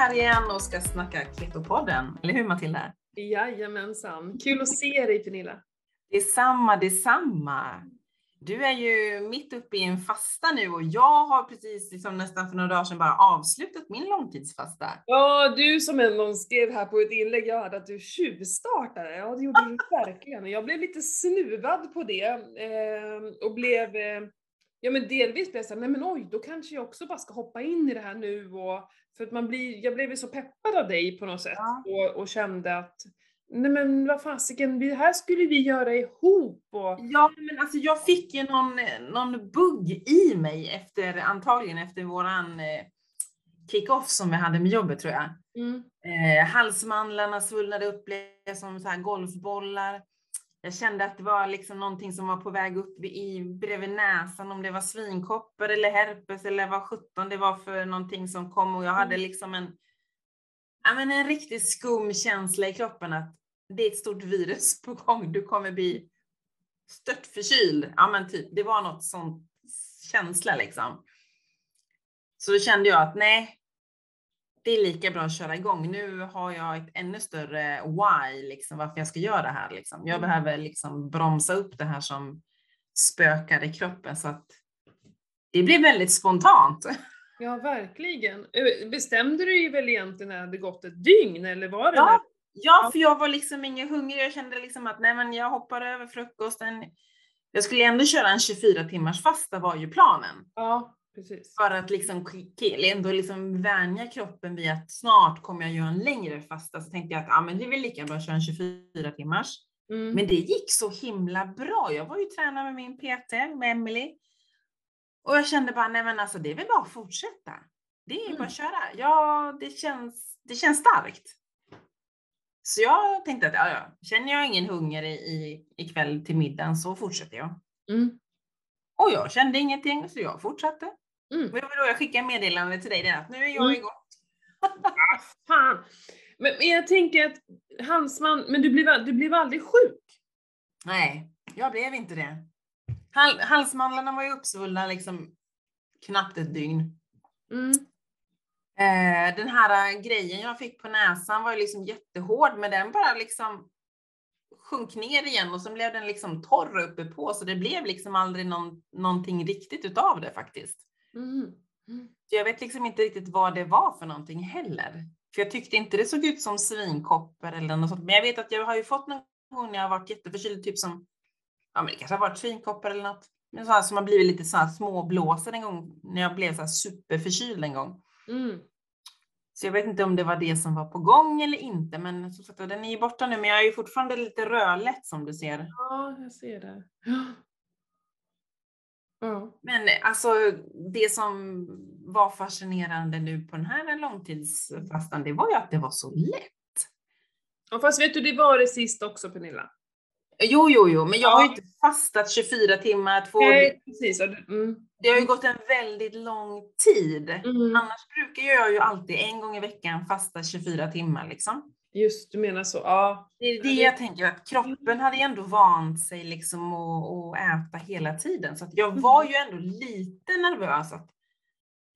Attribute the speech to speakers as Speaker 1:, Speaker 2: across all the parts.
Speaker 1: här igen och ska snacka Ketopodden. Eller hur Matilda?
Speaker 2: Jajamensan. Kul att se dig Pernilla.
Speaker 1: Detsamma, detsamma. Du är ju mitt uppe i en fasta nu och jag har precis liksom nästan för några dagar sedan bara avslutat min långtidsfasta.
Speaker 2: Ja, du som en någon skrev här på ett inlägg jag hade att du tjuvstartade. Ja, det gjorde du verkligen. Jag blev lite snuvad på det eh, och blev eh, Ja men delvis blev jag såhär, nej men oj, då kanske jag också bara ska hoppa in i det här nu och för att man blir, jag blev så peppad av dig på något sätt
Speaker 1: Ja.
Speaker 2: och, och kände att nej men vad fasiken, det här skulle vi göra ihop och
Speaker 1: Ja, men alltså jag fick ju någon, någon bugg i mig efter, antagligen efter våran eh, kick-off som vi hade med jobbet tror jag.
Speaker 2: mm,
Speaker 1: Eh, halsmandlarna svullnade upp blev som så här golfbollar. Jag kände att det var liksom någonting som var på väg upp i, bredvid näsan, om det var svinkoppor eller herpes eller vad sjutton det var för någonting som kom och jag hade
Speaker 2: Mm.
Speaker 1: liksom en, ja men en riktigt skum känsla i kroppen att det är ett stort virus på gång, du kommer bli stört förkyld. Ja men typ, det var något sånt känsla liksom. Så då kände jag att nej, det är lika bra att köra igång. Nu har jag ett ännu större why, liksom, varför jag ska göra det här. Liksom. Jag
Speaker 2: Mm.
Speaker 1: behöver liksom bromsa upp det här som spökar i kroppen. Så att det blir väldigt spontant.
Speaker 2: ja verkligen. Eh, Bestämde du dig väl egentligen när det hade gått ett dygn eller var det
Speaker 1: Ja. Ja, för jag var liksom ingen hungrig. Jag kände liksom att nej, men jag hoppar över frukosten. Jag skulle ändå köra en 24 timmars fasta var ju planen.
Speaker 2: ja precis.
Speaker 1: För att liksom ändå liksom vänja kroppen vid att snart kommer jag göra en längre fasta. Så tänkte jag att ja, men det är väl lika bra att köra en 24 timmars.
Speaker 2: Mm.
Speaker 1: Men det gick så himla bra. Jag var ju tränare med min PT, med Emily. Och jag kände bara, nej men alltså det är väl bara att fortsätta. Det är bara
Speaker 2: Mm.
Speaker 1: att köra. Ja, det känns, det känns starkt. Så jag tänkte att ja, ja, känner jag ingen hunger i, i, ikväll till middagen så fortsätter jag.
Speaker 2: Mm.
Speaker 1: Och jag kände ingenting så jag fortsatte.
Speaker 2: Mm.
Speaker 1: Var då jag skickade meddelande till dig, det att nu är jag
Speaker 2: Mm.
Speaker 1: igång.
Speaker 2: Fan! Men, men jag tänker att Hansman, men du blev, du blev aldrig sjuk?
Speaker 1: Nej, jag blev inte det. Hal, halsmandlarna var ju uppsvullna liksom knappt ett dygn.
Speaker 2: Mm.
Speaker 1: Eh, den här grejen jag fick på näsan var ju liksom jättehård, men den bara liksom sjönk ner igen och så blev den liksom torr uppe på så det blev liksom aldrig någon, någonting riktigt utav det faktiskt.
Speaker 2: Mm. Mm.
Speaker 1: Så jag vet liksom inte riktigt vad det var för någonting heller. För jag tyckte inte det såg ut som svinkoppor eller något sånt. Men jag vet att jag har ju fått någon gång när jag har varit jätteförkyld, typ som, ja men det kanske har varit svinkoppor eller något. Men så här som har blivit lite så här småblåsor en gång när jag blev så här superförkyld en gång.
Speaker 2: Mm.
Speaker 1: Så jag vet inte om det var det som var på gång eller inte, men som sagt, den är ju borta nu, men jag är ju fortfarande lite rödlätt som du ser.
Speaker 2: Ja, jag ser det. Ja.
Speaker 1: Men alltså det som var fascinerande nu på den här långtidsfastan, det var ju att det var så lätt.
Speaker 2: Ja, fast vet du, det var det sist också Pernilla.
Speaker 1: Jo, jo, jo, men jag har ju inte fastat 24 timmar, två,
Speaker 2: Nej, precis. Mm.
Speaker 1: det har ju gått en väldigt lång tid.
Speaker 2: Mm.
Speaker 1: Annars brukar jag ju alltid en gång i veckan fasta 24 timmar liksom.
Speaker 2: Just, du menar så. Ja.
Speaker 1: Det är det jag tänker, att kroppen hade ändå vant sig liksom att, att äta hela tiden. Så att jag var ju ändå lite nervös. Att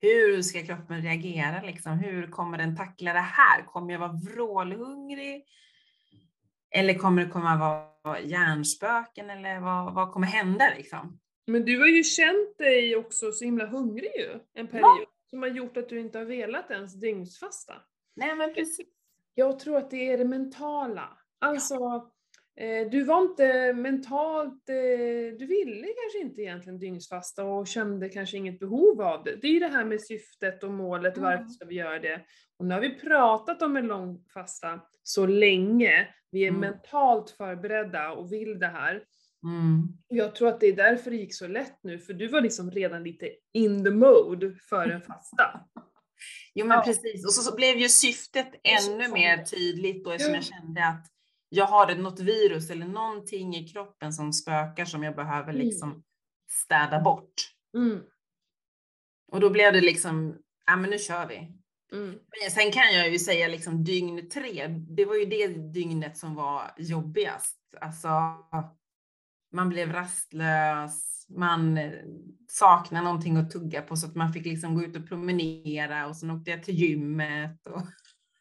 Speaker 1: hur ska kroppen reagera liksom? Hur kommer den tackla det här? Kommer jag vara vrålhungrig? Eller kommer det komma vara hjärnspöken? Eller vad, vad kommer hända liksom?
Speaker 2: Men du har ju känt dig också så himla hungrig ju, en period. Som har gjort att du inte har velat ens dygnsfasta.
Speaker 1: Nej men precis.
Speaker 2: Jag tror att det är det mentala. Alltså, eh, du var inte mentalt, eh, du ville kanske inte egentligen dygnsfasta och kände kanske inget behov av det. Det är ju det här med syftet och målet,
Speaker 1: Mm.
Speaker 2: varför ska vi göra det? Och nu har vi pratat om en lång fasta så länge, vi är
Speaker 1: Mm.
Speaker 2: mentalt förberedda och vill det här.
Speaker 1: Mm.
Speaker 2: Jag tror att det är därför det gick så lätt nu, för du var liksom redan lite in the mode för en fasta.
Speaker 1: Jo men
Speaker 2: Ja.
Speaker 1: precis. Och så, så blev ju syftet ännu mer tydligt då eftersom
Speaker 2: Ja.
Speaker 1: jag kände att jag har något virus eller någonting i kroppen som spökar som jag behöver
Speaker 2: Mm.
Speaker 1: liksom städa bort.
Speaker 2: Mm.
Speaker 1: Och då blev det liksom, ja men nu kör vi.
Speaker 2: Mm.
Speaker 1: Men sen kan jag ju säga liksom dygn tre, det var ju det dygnet som var jobbigast. Alltså man blev rastlös, man eh, saknade någonting att tugga på så att man fick liksom gå ut och promenera och sen åkte jag till gymmet. Och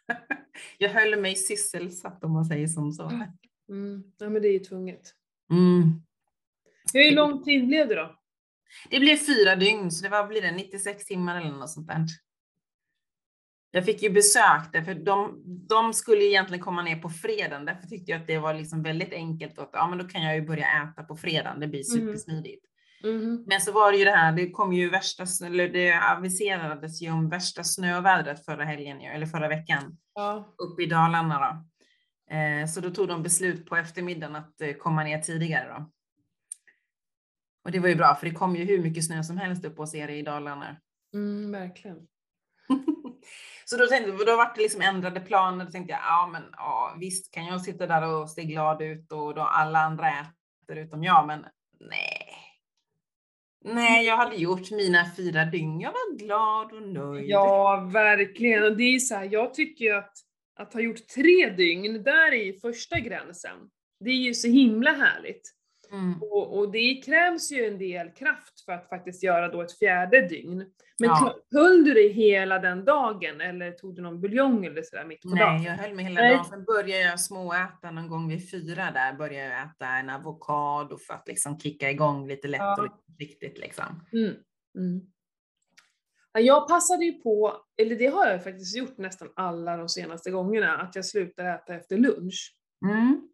Speaker 1: jag höll mig sysselsatt om man säger som så.
Speaker 2: Mm. Ja men det är ju tvunget.
Speaker 1: Mm.
Speaker 2: Hur lång tid blev det då?
Speaker 1: Det blev fyra dygn, så det var, blir det 96 timmar eller något sånt där. Jag fick ju besök där, för de, de skulle egentligen komma ner på fredagen. Därför tyckte jag att det var liksom väldigt enkelt. Att, ja, men då kan jag ju börja äta på fredagen. Det blir
Speaker 2: Mm.
Speaker 1: supersmidigt.
Speaker 2: Mhm.
Speaker 1: Men så var det ju det här, det kom ju värsta, eller det aviserades ju om värsta snövädret förra helgen, eller förra veckan,
Speaker 2: Ja.
Speaker 1: uppe i Dalarna då. Eh, så då tog de beslut på eftermiddagen att eh, komma ner tidigare då. Och det var ju bra, för det kom ju hur mycket snö som helst upp hos er i Dalarna.
Speaker 2: Mm, verkligen.
Speaker 1: Så då tänkte då var det liksom ändrade planer. Då tänkte jag, ja men ja, visst kan jag sitta där och se glad ut och då alla andra äter utom jag, men nej. Nej, jag hade gjort mina fyra dygn. Jag var glad och nöjd.
Speaker 2: Ja, verkligen. Och det är så här, jag tycker ju att, att ha gjort tre dygn, där är ju första gränsen. Det är ju så himla härligt.
Speaker 1: Mm.
Speaker 2: Och, och det krävs ju en del kraft för att faktiskt göra då ett fjärde dygn. Men
Speaker 1: Ja.
Speaker 2: höll du dig hela den dagen eller tog du någon buljong eller sådär mitt på dagen?
Speaker 1: Nej, jag höll mig hela
Speaker 2: Nej.
Speaker 1: dagen. Sen började jag småäta någon gång vid fyra där. Började jag äta en avokado för att liksom kicka igång lite lätt
Speaker 2: Ja.
Speaker 1: och lite riktigt liksom.
Speaker 2: Mm. Mm. Ja, Jag passade ju på, eller det har jag faktiskt gjort nästan alla de senaste gångerna, att jag slutar äta efter lunch.
Speaker 1: Mm.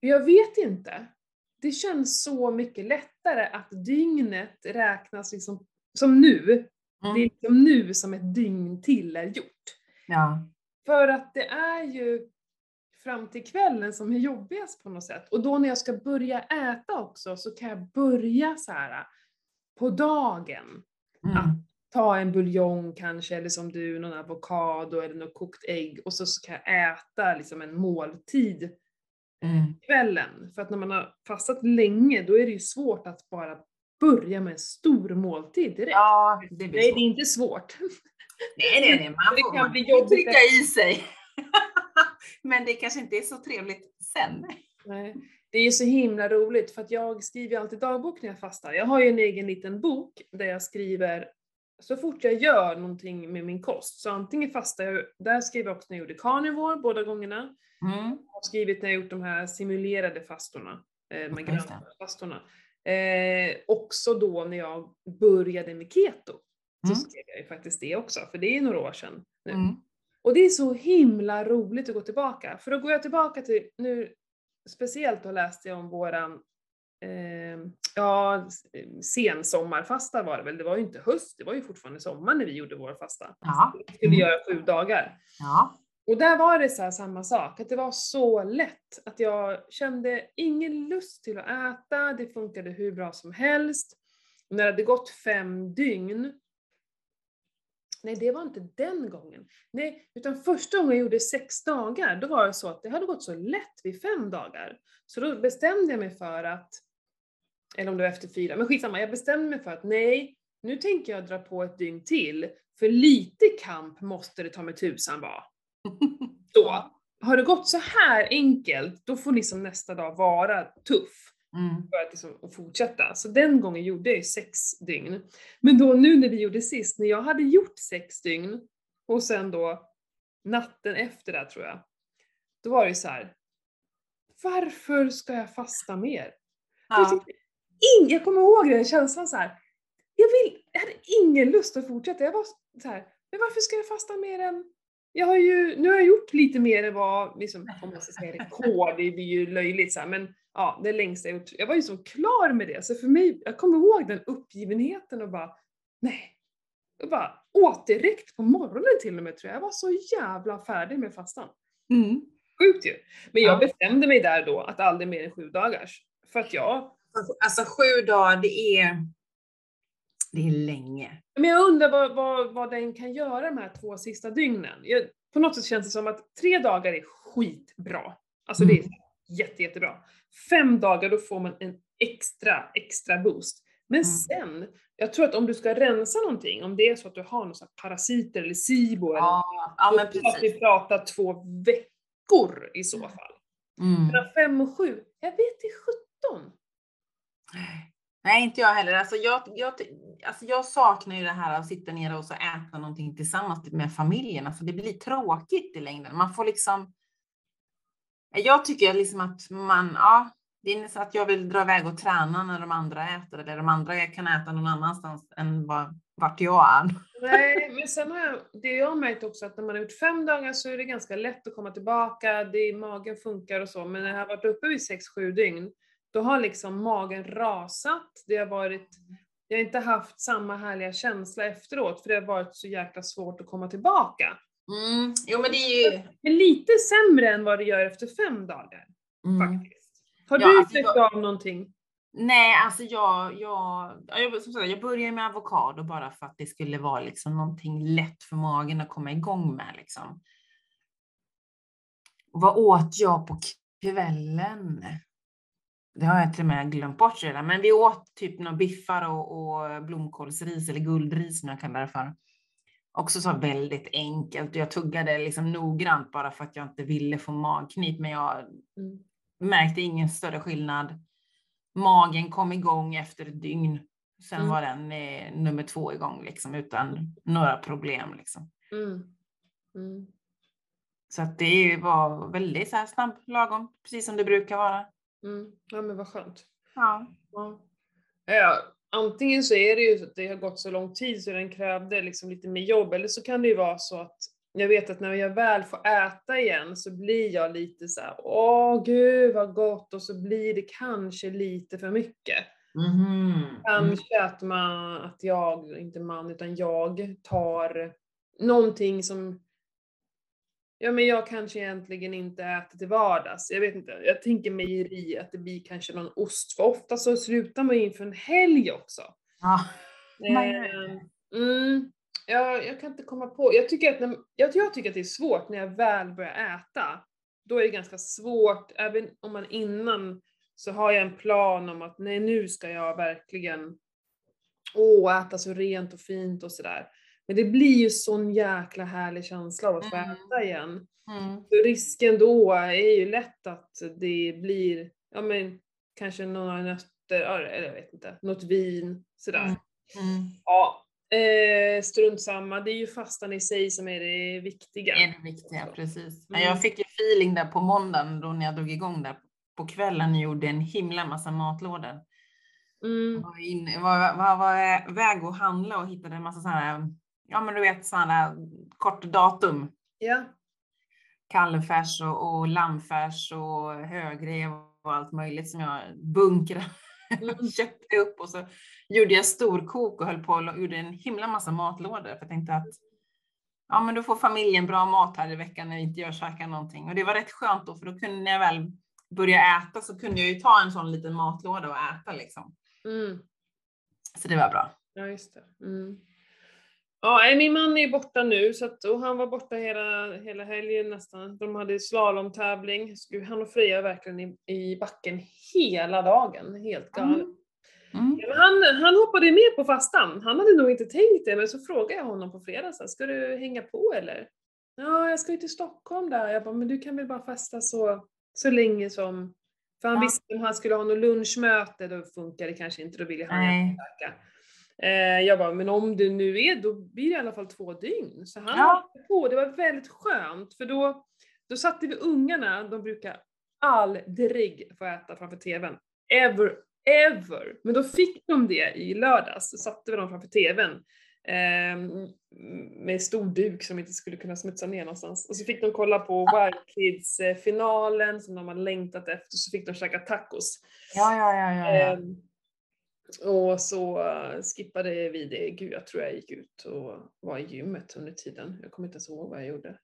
Speaker 2: Jag vet inte. Det känns så mycket lättare att dygnet räknas liksom som nu. Det är
Speaker 1: Mm.
Speaker 2: liksom nu som ett dygn till är gjort.
Speaker 1: Ja.
Speaker 2: För att det är ju fram till kvällen som är jobbigast på något sätt. Och då när jag ska börja äta också så kan jag börja så här på dagen.
Speaker 1: Mm.
Speaker 2: Ta en buljong kanske, eller som du, någon avokado eller något kokt ägg och så ska jag äta liksom en måltid
Speaker 1: Mm.
Speaker 2: kvällen. För att när man har fastat länge då är det ju svårt att bara börja med en stor måltid direkt.
Speaker 1: Ja, det blir
Speaker 2: Nej,
Speaker 1: svårt.
Speaker 2: det är inte svårt.
Speaker 1: Nej, nej, nej. Man
Speaker 2: Det
Speaker 1: får,
Speaker 2: kan bli
Speaker 1: kan ju
Speaker 2: jobbigt
Speaker 1: trycka i sig. Men det kanske inte är så trevligt sen.
Speaker 2: Nej. Det är ju så himla roligt för att jag skriver alltid dagbok när jag fastar. Jag har ju en egen liten bok där jag skriver så fort jag gör någonting med min kost. Så antingen fastar jag, där skriver jag också när jag gjorde carnivore båda gångerna.
Speaker 1: Mm.
Speaker 2: Jag har skrivit när jag gjort de här simulerade fastorna, eh, de här grönsaksfastorna. Eh, också då när jag började med keto. Så
Speaker 1: Mm.
Speaker 2: skrev jag ju faktiskt det också, för det är några år sedan nu.
Speaker 1: Mm.
Speaker 2: Och det är så himla roligt att gå tillbaka. För då går jag tillbaka till, nu speciellt då läste jag om våran, eh, ja, sensommarfasta var det väl. Det var ju inte höst, det var ju fortfarande sommar när vi gjorde vår fasta.
Speaker 1: Ja.
Speaker 2: Vi skulle
Speaker 1: Mm.
Speaker 2: göra sju dagar.
Speaker 1: Ja.
Speaker 2: Och där var det så här samma sak, att det var så lätt. Att jag kände ingen lust till att äta, det funkade hur bra som helst. Och när det hade gått fem dygn, nej det var inte den gången. Nej, utan första gången jag gjorde sex dagar, då var det så att det hade gått så lätt vid fem dagar. Så då bestämde jag mig för att, eller om det var efter fyra, men skitsamma, jag bestämde mig för att nej, nu tänker jag dra på ett dygn till, för lite kamp måste det ta med tusan vara. Då. Har det gått så här enkelt, då får liksom nästa dag vara tuff
Speaker 1: Mm.
Speaker 2: för att liksom fortsätta. Så den gången gjorde jag ju sex dygn. Men då nu när vi gjorde sist, när jag hade gjort sex dygn och sen då natten efter där tror jag, då var det ju så här. Varför ska jag fasta mer? Jag,
Speaker 1: Ja.
Speaker 2: ing, jag kommer ihåg den känslan så här. Jag, vill, jag hade ingen lust att fortsätta. Jag var så här, men varför ska jag fasta mer än... Jag har ju, nu har jag gjort lite mer än vad, liksom, om man ska säga rekord, det blir ju löjligt så här, men ja, det längsta jag gjort. Jag var ju så klar med det, så för mig, jag kommer ihåg den uppgivenheten och bara, nej. Jag bara åt direkt på morgonen till och med tror jag. Jag var så jävla färdig med fastan.
Speaker 1: Mm.
Speaker 2: Sjukt ju. Men jag
Speaker 1: Ja.
Speaker 2: bestämde mig där då att aldrig mer än sju dagars. För att jag
Speaker 1: Alltså sju dagar, det är, det är länge.
Speaker 2: Men jag undrar vad, vad, vad den kan göra de här två sista dygnen. Jag, på något sätt känns det som att tre dagar är skitbra. Alltså det är
Speaker 1: Mm.
Speaker 2: jätte, jättebra. Fem dagar då får man en extra, extra boost. Men
Speaker 1: Mm.
Speaker 2: sen, jag tror att om du ska rensa någonting, om det är så att du har några parasiter eller SIBO eller
Speaker 1: Ja, ja
Speaker 2: då tror jag att vi pratar två veckor i så fall.
Speaker 1: Mm.
Speaker 2: Mellan fem och sju, jag vet i
Speaker 1: Nej, inte jag heller. Alltså jag, jag, alltså jag saknar ju det här att sitta ner och så äta någonting tillsammans typ med familjen. Alltså det blir tråkigt i längden. Man får liksom... Jag tycker liksom att man, ja, det är så att jag vill dra iväg och träna när de andra äter eller de andra kan äta någon annanstans än var, vart jag är.
Speaker 2: Nej, men sen har jag, det jag har märkt också att när man har gjort fem dagar så är det ganska lätt att komma tillbaka, det, magen funkar och så, men när jag har varit uppe i sex, sju dygn, då har liksom magen rasat, det har varit, jag har inte haft samma härliga känsla efteråt, för det har varit så jäkla svårt att komma tillbaka.
Speaker 1: Mm. Jo men det är ju...
Speaker 2: Men lite sämre än vad det gör efter fem dagar,
Speaker 1: Mm.
Speaker 2: faktiskt. Har
Speaker 1: Ja,
Speaker 2: du
Speaker 1: alltså
Speaker 2: släppt
Speaker 1: jag-
Speaker 2: av någonting?
Speaker 1: Nej, alltså jag, jag, ja, jag, som sagt, jag började med avokado bara för att det skulle vara liksom någonting lätt för magen att komma igång med. Liksom. Vad åt jag på kvällen? Det har jag till och med glömt bort redan, men vi åt typ några biffar och, och blomkålsris eller guldris som jag kallar det för. Också så väldigt enkelt och jag tuggade liksom noggrant bara för att jag inte ville få magknip, men jag
Speaker 2: Mm.
Speaker 1: märkte ingen större skillnad. Magen kom igång efter ett dygn. Sen
Speaker 2: Mm.
Speaker 1: var den eh, nummer två igång liksom, utan några problem. Liksom.
Speaker 2: Mm. Mm.
Speaker 1: Så att det var väldigt så här snabb, lagom, precis som det brukar vara.
Speaker 2: Mm. Ja men vad skönt.
Speaker 1: Ja.
Speaker 2: Ja. Ja, antingen så är det ju så att det har gått så lång tid så den krävde liksom lite mer jobb, eller så kan det ju vara så att jag vet att när jag väl får äta igen så blir jag lite så här: åh gud vad gott, och så blir det kanske lite för mycket.
Speaker 1: Mm.
Speaker 2: Kanske att man, att jag, inte man, utan jag tar någonting som Ja men jag kanske egentligen inte äter till vardags. Jag vet inte, jag tänker mejeri, att det blir kanske någon ost. För ofta så slutar man ju inför en helg också.
Speaker 1: Ja.
Speaker 2: Eh, mm, jag, jag kan inte komma på, jag tycker, att när, jag, jag tycker att det är svårt när jag väl börjar äta. Då är det ganska svårt, även om man innan så har jag en plan om att nej nu ska jag verkligen åh, äta så rent och fint och sådär. Men det blir ju sån jäkla härlig känsla av att få
Speaker 1: Mm.
Speaker 2: äta igen.
Speaker 1: Mm.
Speaker 2: Så risken då är ju lätt att det blir, ja men kanske några nötter, eller jag vet inte, något vin, sådär.
Speaker 1: Mm. Mm.
Speaker 2: Ja, eh, strunt samma. Det är ju fastan i sig som är det viktiga.
Speaker 1: Det är det viktiga, precis. Men
Speaker 2: Mm.
Speaker 1: Jag fick ju feeling där på måndagen då när jag drog igång där på kvällen och gjorde en himla massa matlådor. Jag
Speaker 2: Mm,
Speaker 1: var, in, jag var, var, var väg och handla och hittade en massa sådana här, ja men du vet sådana här kort datum.
Speaker 2: ja.
Speaker 1: Kalvfärs och, och lammfärs och högrev och allt möjligt som jag bunkrade,
Speaker 2: Mm.
Speaker 1: köpte upp och så gjorde jag storkok och höll på och gjorde en himla massa matlådor för jag tänkte att ja men då får familjen bra mat här i veckan när inte jag käkar någonting. Och det var rätt skönt då för då kunde jag väl började äta så kunde jag ju ta en sån liten matlåda och äta liksom.
Speaker 2: Mm.
Speaker 1: Så det var bra.
Speaker 2: Ja, just det. Mm. Ja, min man är borta nu, så att, och han var borta hela, hela helgen nästan. De hade slalomtävling. Han och Freja är verkligen i, i backen hela dagen. Helt galet.
Speaker 1: Mm. Mm.
Speaker 2: Han, han hoppade med på fastan. Han hade nog inte tänkt det, men så frågade jag honom på fredag, så här, ska du hänga på eller? Ja, jag ska ju till Stockholm där. Jag bara, men du kan väl bara fasta så, så länge som... För han
Speaker 1: Ja.
Speaker 2: visste om han skulle ha något lunchmöte, då funkar det kanske inte, då ville han
Speaker 1: Nej.
Speaker 2: käka. Eh, jag bara, men om det nu är, då blir det i alla fall två dygn. Så han
Speaker 1: Ja.
Speaker 2: på, det var väldigt skönt, för då, då satte vi ungarna, de brukar aldrig få äta framför TVn. Ever, ever! Men då fick de det i lördags, så satte vi dem framför TVn. Eh, med stor duk som inte skulle kunna smutsa ner någonstans. Och så fick de kolla på Wild Kids-finalen som de hade längtat efter, så fick de käka tacos.
Speaker 1: Ja, ja, ja, ja, ja.
Speaker 2: Ehm, och så skippade vi det. Gud, jag tror jag gick ut och var i gymmet under tiden. Jag kommer inte ens ihåg vad jag gjorde.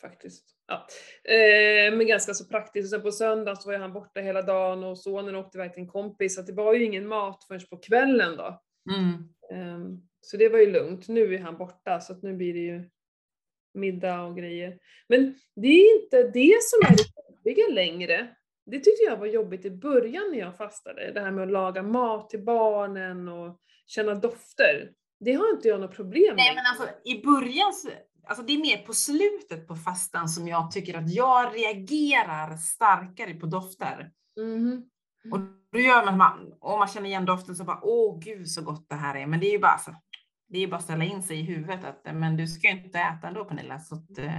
Speaker 2: Faktiskt. Ja. Eh, men ganska så praktiskt. Och sen på söndagen så var han borta hela dagen och sonen åkte iväg till en kompis. Så det var ju ingen mat förrän på kvällen då.
Speaker 1: Mm.
Speaker 2: Ehm, så det var ju lugnt. Nu är han borta så att nu blir det ju middag och grejer. Men det är inte det som är det jobbiga längre. Det tyckte jag var jobbigt i början när jag fastade. Det här med att laga mat till barnen och känna dofter. Det har inte jag något problem
Speaker 1: Nej
Speaker 2: med.
Speaker 1: men alltså i början, så- alltså det är mer på slutet på fastan som jag tycker att jag reagerar starkare på dofter.
Speaker 2: Mhm.
Speaker 1: Och då gör man, man och man känner igen doften så bara, åh gud så gott det här är. Men det är ju bara så, det är bara att ställa in sig i huvudet att, men du ska ju inte äta ändå Pernilla. Så att, eh,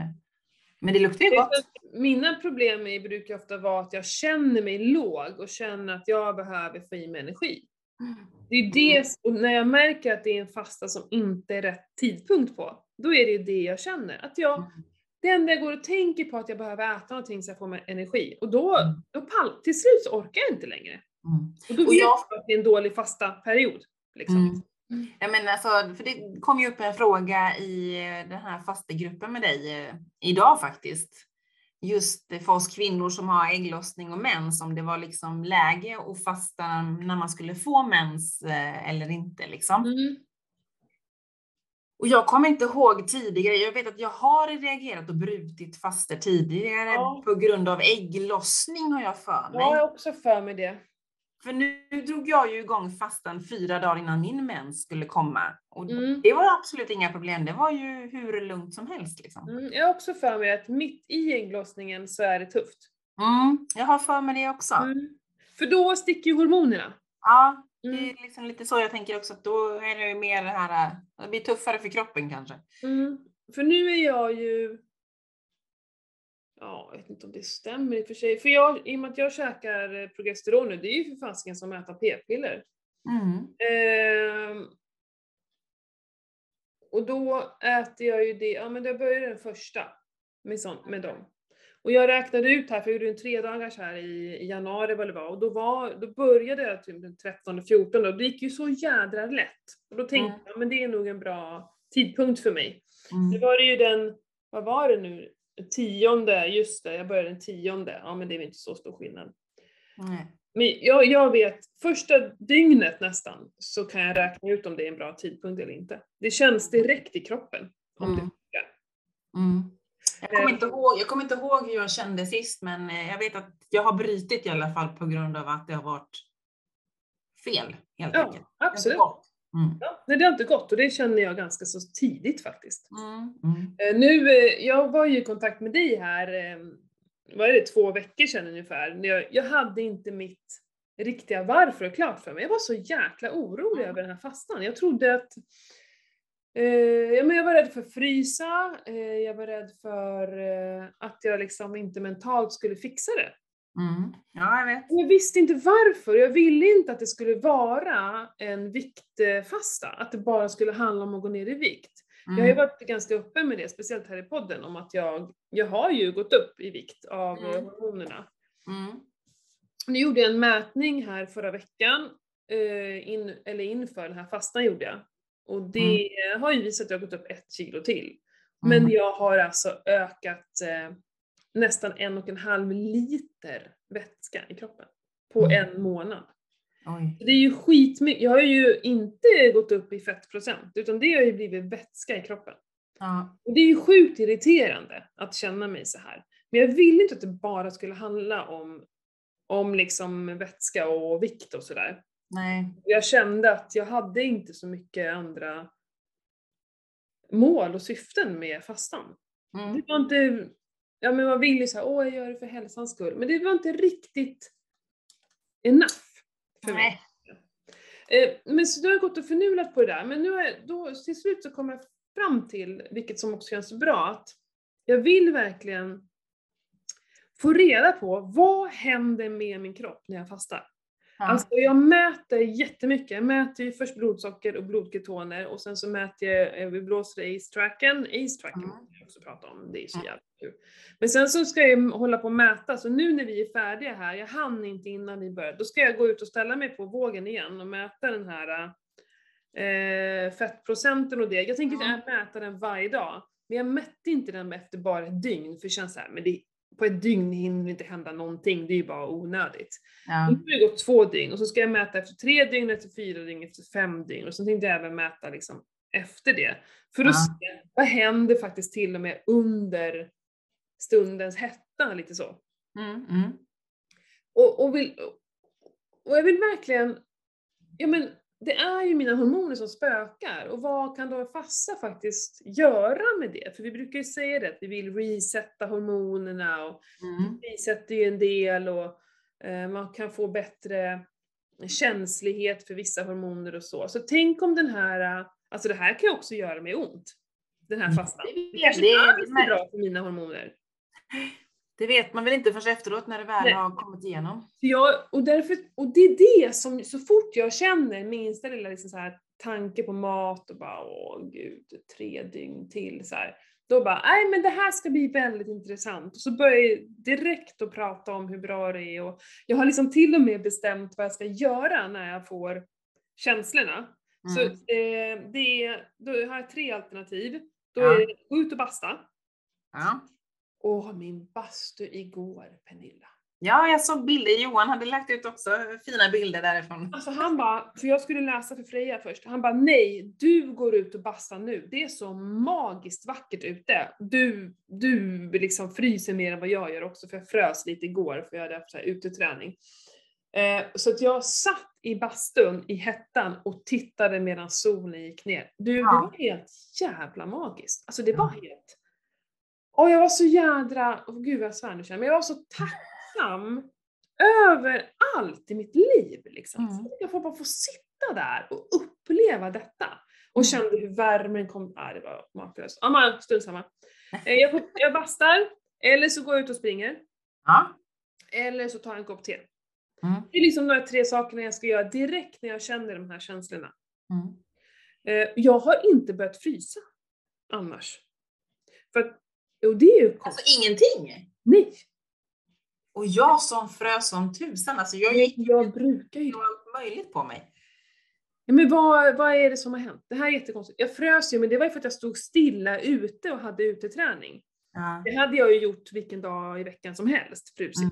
Speaker 1: men det luktar ju gott.
Speaker 2: Mina problem är, brukar ofta vara att jag känner mig låg och känner att jag behöver få i mig energi. Det är det, och när jag märker att det är en fasta som inte är rätt tidpunkt på, då är det det jag känner. Att jag,
Speaker 1: Mm.
Speaker 2: det enda jag går och tänker på att jag behöver äta någonting så jag får mig energi. Och då,
Speaker 1: Mm.
Speaker 2: då pall, till slut så orkar jag inte längre.
Speaker 1: Mm.
Speaker 2: Och då
Speaker 1: Och
Speaker 2: vet
Speaker 1: jag-
Speaker 2: jag att det är en dålig fasta period. Liksom.
Speaker 1: Mm. Ja, men alltså, för det kom ju upp en fråga i eh, den här fastegruppen med dig eh, idag faktiskt. Just för oss kvinnor som har ägglossning och mens, om det var liksom läge att fasta när man skulle få mens eh, eller inte. Liksom.
Speaker 2: Mm.
Speaker 1: Och jag kommer inte ihåg tidigare, jag vet att jag har reagerat och brutit faster tidigare
Speaker 2: Ja.
Speaker 1: på grund av ägglossning har jag för mig.
Speaker 2: Ja, jag har också för mig det.
Speaker 1: För nu drog jag ju igång fastan fyra dagar innan min mens skulle komma. Och
Speaker 2: Mm.
Speaker 1: det var absolut inga problem, det var ju hur lugnt som helst. Liksom.
Speaker 2: Mm. Jag har också för mig att mitt i ägglossningen så är det tufft.
Speaker 1: Mm, jag har för mig det också.
Speaker 2: Mm. För då sticker ju hormonerna.
Speaker 1: Ja, det
Speaker 2: Mm.
Speaker 1: är liksom lite så jag tänker också, att då är det ju mer det här, det blir tuffare för kroppen kanske.
Speaker 2: Mm. För nu är jag ju... Ja, jag vet inte om det stämmer i och för sig. För jag, i och med att jag käkar eh, progesteron nu, det är ju för fasiken som att äta p-piller.
Speaker 1: Mm.
Speaker 2: Ehm, och då äter jag ju det, ja men det börjar den första med, sån, med dem. Och jag räknade ut här, för jag gjorde en tre dagars här i, i januari vad det var, och då, var, då började jag typ den 13 14 och det gick ju så jädra lätt. Och då tänkte
Speaker 1: Mm.
Speaker 2: jag, men det är nog en bra tidpunkt för mig.
Speaker 1: Mm.
Speaker 2: Det var det ju den, vad var det nu, tionde, just det, jag började den tionde. Ja men det är väl inte så stor skillnad.
Speaker 1: Nej.
Speaker 2: Men jag, jag vet, första dygnet nästan så kan jag räkna ut om det är en bra tidpunkt eller inte. Det känns direkt i kroppen. Om det
Speaker 1: Mm.
Speaker 2: funkar.
Speaker 1: Mm. Jag, kommer
Speaker 2: Eh.
Speaker 1: inte ihåg, jag kommer inte ihåg hur jag kände sist, men eh, jag vet att jag har brutit i alla fall på grund av att det har varit fel, helt
Speaker 2: Ja,
Speaker 1: enkelt. Det
Speaker 2: absolut.
Speaker 1: Mm.
Speaker 2: Ja, nej, det har inte gått och det känner jag ganska så tidigt faktiskt.
Speaker 1: Mm. Mm.
Speaker 2: Eh, Nu, eh, jag var ju i kontakt med dig här, eh, vad är det, två veckor sedan ungefär. när Jag, jag hade inte mitt riktiga varför klart för mig. Jag var så jäkla orolig
Speaker 1: Mm.
Speaker 2: över den här fastan. Jag trodde att eh, ja, men jag var rädd för att frysa, eh, jag var rädd för eh, att jag liksom inte mentalt skulle fixa det.
Speaker 1: Mm. Ja, jag vet.
Speaker 2: Jag visste inte varför, jag ville inte att det skulle vara en viktfasta, att det bara skulle handla om att gå ner i vikt. Jag har ju
Speaker 1: Mm.
Speaker 2: varit ganska öppen med det, speciellt här i podden, om att jag, jag har ju gått upp i vikt av
Speaker 1: Mm.
Speaker 2: hormonerna.
Speaker 1: Mm.
Speaker 2: Nu gjorde jag en mätning här förra veckan, eh, in, eller inför den här fastan gjorde jag. Och det har ju visat att jag har gått upp ett kilo till. Men
Speaker 1: Mm.
Speaker 2: jag har alltså ökat eh, nästan en och en halv liter vätska i kroppen på
Speaker 1: Mm.
Speaker 2: en månad.
Speaker 1: Oj.
Speaker 2: Det är ju skitmycket, jag har ju inte gått upp i fettprocent, utan det har ju blivit vätska i kroppen.
Speaker 1: Ja.
Speaker 2: Och det är ju sjukt irriterande att känna mig så här. Men jag ville inte att det bara skulle handla om, om liksom vätska och vikt och sådär.
Speaker 1: Nej.
Speaker 2: Jag kände att jag hade inte så mycket andra mål och syften med fastan.
Speaker 1: Mm.
Speaker 2: Det var inte, ja men man vill ju såhär, åh jag gör det för hälsans skull. Men det var inte riktigt enough för mig.
Speaker 1: Nej.
Speaker 2: Eh, Men så då har jag gått och förnulat på det där, men nu har jag, då, till slut så kom jag fram till, vilket som också känns bra, att jag vill verkligen få reda på vad händer med min kropp när jag fastar.
Speaker 1: Ja.
Speaker 2: Alltså jag mäter jättemycket. Jag mäter ju först blodsocker och blodketoner och sen så mäter jag, eh, vi blåser ace-tracken. Ace-tracken
Speaker 1: Mm.
Speaker 2: jag också prata om, det är så jävla kul. Men sen så ska jag hålla på och mäta, så nu när vi är färdiga här, jag hann inte innan vi började, då ska jag gå ut och ställa mig på vågen igen och mäta den här eh, fettprocenten och det. Jag tänker
Speaker 1: Mm.
Speaker 2: mäta den varje dag, men jag mätte inte den efter bara ett dygn, för det känns så här, men det, på ett dygn hinner inte hända någonting, det är ju bara onödigt.
Speaker 1: Ja.
Speaker 2: Nu har det gått två dygn och så ska jag mäta efter tre dygn, efter fyra dygn, efter fem dygn och sen tänkte jag även mäta liksom efter det. För att
Speaker 1: Ja.
Speaker 2: se vad händer faktiskt till och med under stundens hetta, lite så.
Speaker 1: Mm. Mm.
Speaker 2: Och, och, vill, och jag vill verkligen, ja men det är ju mina hormoner som spökar och vad kan då en fasta faktiskt göra med det? För vi brukar ju säga det, att vi vill resetta hormonerna och
Speaker 1: Mm.
Speaker 2: vi sätter ju en del och Eh, man kan få bättre känslighet för vissa hormoner och så. Så tänk om den här, eh, alltså det här kan ju också göra mig ont. Den här
Speaker 1: Mm.
Speaker 2: fastan.
Speaker 1: Det
Speaker 2: kanske inte alls är bra för mina hormoner.
Speaker 1: Det vet man väl inte förrän efteråt när det väl
Speaker 2: Nej.
Speaker 1: har kommit igenom.
Speaker 2: Jag, och, därför, och det är det som, så fort jag känner minsta lilla liksom så här, tanke på mat och bara åh gud, tre dygn till så här. Då bara, nej men det här ska bli väldigt intressant. Och så börjar jag direkt att prata om hur bra det är och jag har liksom till och med bestämt vad jag ska göra när jag får känslorna. Så
Speaker 1: Mm.
Speaker 2: eh, det är, då har jag tre alternativ. Då
Speaker 1: Ja.
Speaker 2: är det gå ut och basta.
Speaker 1: Ja.
Speaker 2: Åh, min bastu igår, Pernilla.
Speaker 1: ja, jag såg bilder. Johan hade lagt ut också fina bilder därifrån.
Speaker 2: Alltså han bara, för jag skulle läsa för Freja först, han bara nej, du går ut och bastar nu. Det är så magiskt vackert ute. Du, du liksom fryser mer än vad jag gör också, för jag frös lite igår för jag hade haft så här uteträning. Eh, så att jag satt i bastun i hettan och tittade medan solen gick ner. Du, det
Speaker 1: Ja.
Speaker 2: var helt jävla magiskt. Alltså det var helt... Och jag var så jädra, oh, gud vad jag svär nu men jag var så tacksam över allt i mitt liv liksom.
Speaker 1: Mm.
Speaker 2: Så jag får bara få sitta där och uppleva detta. Och
Speaker 1: Mm.
Speaker 2: kände hur värmen kom, nej det var makalöst. Ja men strunt samma. Eh, Jag, jag bastar, eller så går jag ut och springer,
Speaker 1: Ja.
Speaker 2: eller så tar jag en kopp te.
Speaker 1: Mm.
Speaker 2: Det är liksom de här tre sakerna jag ska göra direkt när jag känner de här känslorna.
Speaker 1: Mm.
Speaker 2: Eh, Jag har inte börjat frysa annars. För att, och det är ju konstigt.
Speaker 1: Alltså ingenting.
Speaker 2: Nej!
Speaker 1: Och jag som frös som tusan. Alltså jag gick
Speaker 2: Jag brukar ju
Speaker 1: det var allt möjligt på mig.
Speaker 2: Ja, men vad, vad är det som har hänt? Det här är jättekonstigt. Jag frös ju, men det var ju för att jag stod stilla ute och hade uteträning.
Speaker 1: Ja.
Speaker 2: Det hade jag ju gjort vilken dag i veckan som helst, frusit.
Speaker 1: Mm.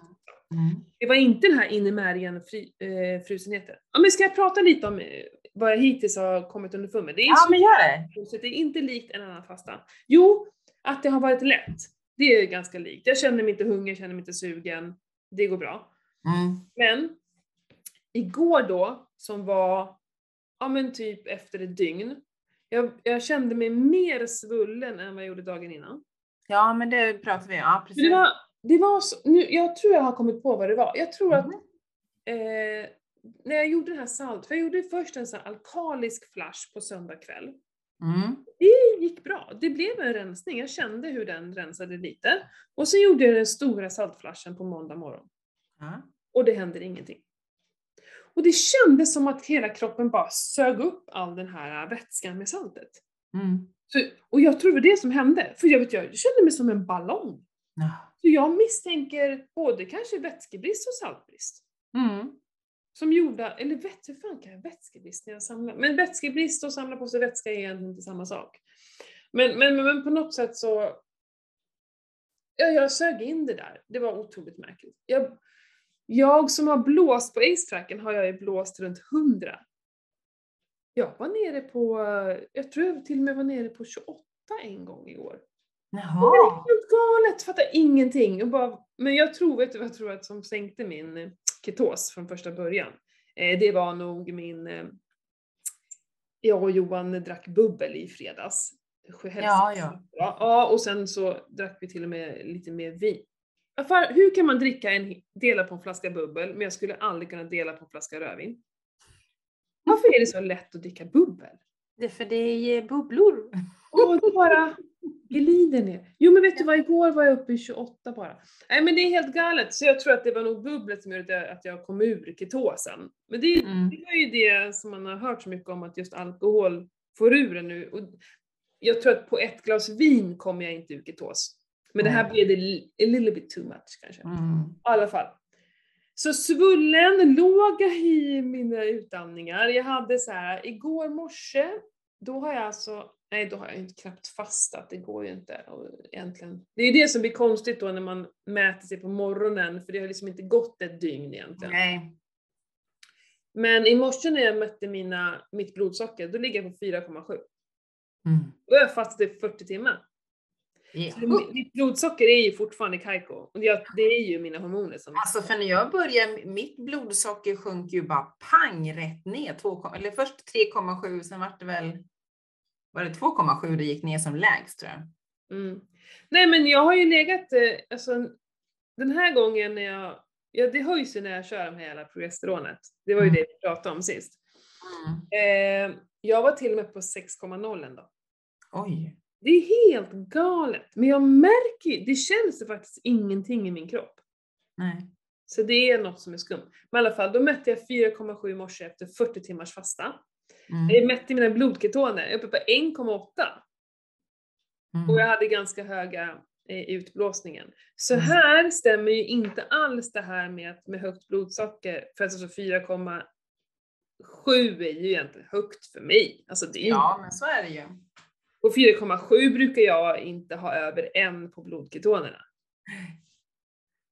Speaker 1: Mm.
Speaker 2: Det var inte den här innemärgen fri, eh, frusenheten. Ja, men ska jag prata lite om eh, vad jag hittills har kommit underfund med? Det är,
Speaker 1: Ja,
Speaker 2: så
Speaker 1: men gör det.
Speaker 2: fruset, det är inte likt en annan fasta. Jo, att det har varit lätt. Det är ganska likt. Jag känner mig inte hungrig, jag känner mig inte sugen. Det går bra.
Speaker 1: Mm.
Speaker 2: Men igår då, som var ja men typ efter ett dygn, jag, jag kände mig mer svullen än vad jag gjorde dagen innan.
Speaker 1: Ja, men det pratar vi om. Ja, precis.
Speaker 2: Det var, det var så, nu, jag tror jag har kommit på vad det var. Jag tror att
Speaker 1: Mhm.
Speaker 2: eh, när jag gjorde den här salt, för jag gjorde först en sån alkalisk flash på söndag kväll.
Speaker 1: Mm.
Speaker 2: Det gick bra. Det blev en rensning. Jag kände hur den rensade lite. Och så gjorde jag den stora saltflashen på måndag morgon.
Speaker 1: Ja.
Speaker 2: och det händer ingenting. Och det kändes som att hela kroppen bara sög upp all den här vätskan med saltet.
Speaker 1: Mm.
Speaker 2: Så, och jag tror det var det som hände, för jag, vet, jag kände mig som en ballong. Så jag misstänker både kanske vätskebrist och saltbrist.
Speaker 1: Mm.
Speaker 2: Som gjorde, eller vet, hur fan kan jag vätskebrist när jag samlar? Men vätskebrist och samla på sig vätska är egentligen inte samma sak. Men, men, men, på något sätt så, ja, jag sög in det där. Det var otroligt märkligt. Jag, jag som har blåst på Ace-tracken har jag ju blåst runt 100. Jag var nere på, jag tror jag till och med var nere på 28 en gång igår. Det var
Speaker 1: Jaha.
Speaker 2: helt galet, fattar ingenting. Och bara, men jag tror, vet du vad jag tror att som sänkte min ketos från första början? Eh, det var nog min, eh, jag och Johan drack bubbel i fredags.
Speaker 1: Ja, ja.
Speaker 2: Ja, och sen så drack vi till och med lite mer vin. Varför, hur kan man dricka en, dela på en flaska bubbel, men jag skulle aldrig kunna dela på en flaska rödvin? Varför är det så lätt att dricka bubbel?
Speaker 1: Det är för det är bubblor.
Speaker 2: Det bara glider ner. Jo men vet du vad, igår var jag uppe i 28 bara. Nej men det är helt galet, så jag tror att det var nog bubblet som gjorde att jag, kom ur ketosen. Men det,
Speaker 1: Mm.
Speaker 2: det var ju det som man har hört så mycket om, att just alkohol får ur en nu. Och jag tror att på ett glas vin kommer jag inte ur ketos. Men det här blev det a little bit too much kanske.
Speaker 1: Mm.
Speaker 2: I alla fall. Så svullen låg i mina utandningar. Jag hade så här, igår morse, då har jag alltså, nej då har jag inte knappt fastat, det går ju inte och egentligen. Det är det som blir konstigt då när man mäter sig på morgonen, för det har liksom inte gått ett dygn egentligen.
Speaker 1: Nej.
Speaker 2: Men i morse när jag mätte mina, mitt blodsocker, då ligger jag på 4,7.
Speaker 1: Mm.
Speaker 2: Då har jag fastat i 40 timmar.
Speaker 1: Det
Speaker 2: Så
Speaker 1: är
Speaker 2: mitt- Mitt blodsocker är ju fortfarande kajko. Och jag, det är ju mina hormoner som...
Speaker 1: Alltså för när jag började, mitt blodsocker sjönk ju bara pang rätt ner. 2, eller först 3,7, sen var det väl, var det 2,7 det gick ner som lägst tror jag.
Speaker 2: Mm. Nej men jag har ju legat, eh, alltså den här gången när jag ja, det höjs ju när jag kör med hela progesteronet. Det var ju
Speaker 1: Mm.
Speaker 2: det vi pratade om sist.
Speaker 1: Mm.
Speaker 2: Eh, jag var till och med på 6,0 en dag.
Speaker 1: Oj.
Speaker 2: Det är helt galet. Men jag märker ju, det känns faktiskt ingenting i min kropp.
Speaker 1: Nej.
Speaker 2: Så det är något som är skumt. Men i alla fall, då mätte jag 4,7 i morse efter 40 timmars fasta. Jag
Speaker 1: Mm.
Speaker 2: mätte mina blodketoner, jag är uppe på 1,8.
Speaker 1: Mm.
Speaker 2: Och jag hade ganska höga eh, i utblåsningen. Så
Speaker 1: Mm.
Speaker 2: här stämmer ju inte alls det här med, med högt blodsocker, för alltså 4,7 är ju egentligen högt för mig. Alltså det är
Speaker 1: Ja, men så är det ju.
Speaker 2: Och 4,7 brukar jag inte ha över en på blodketonerna.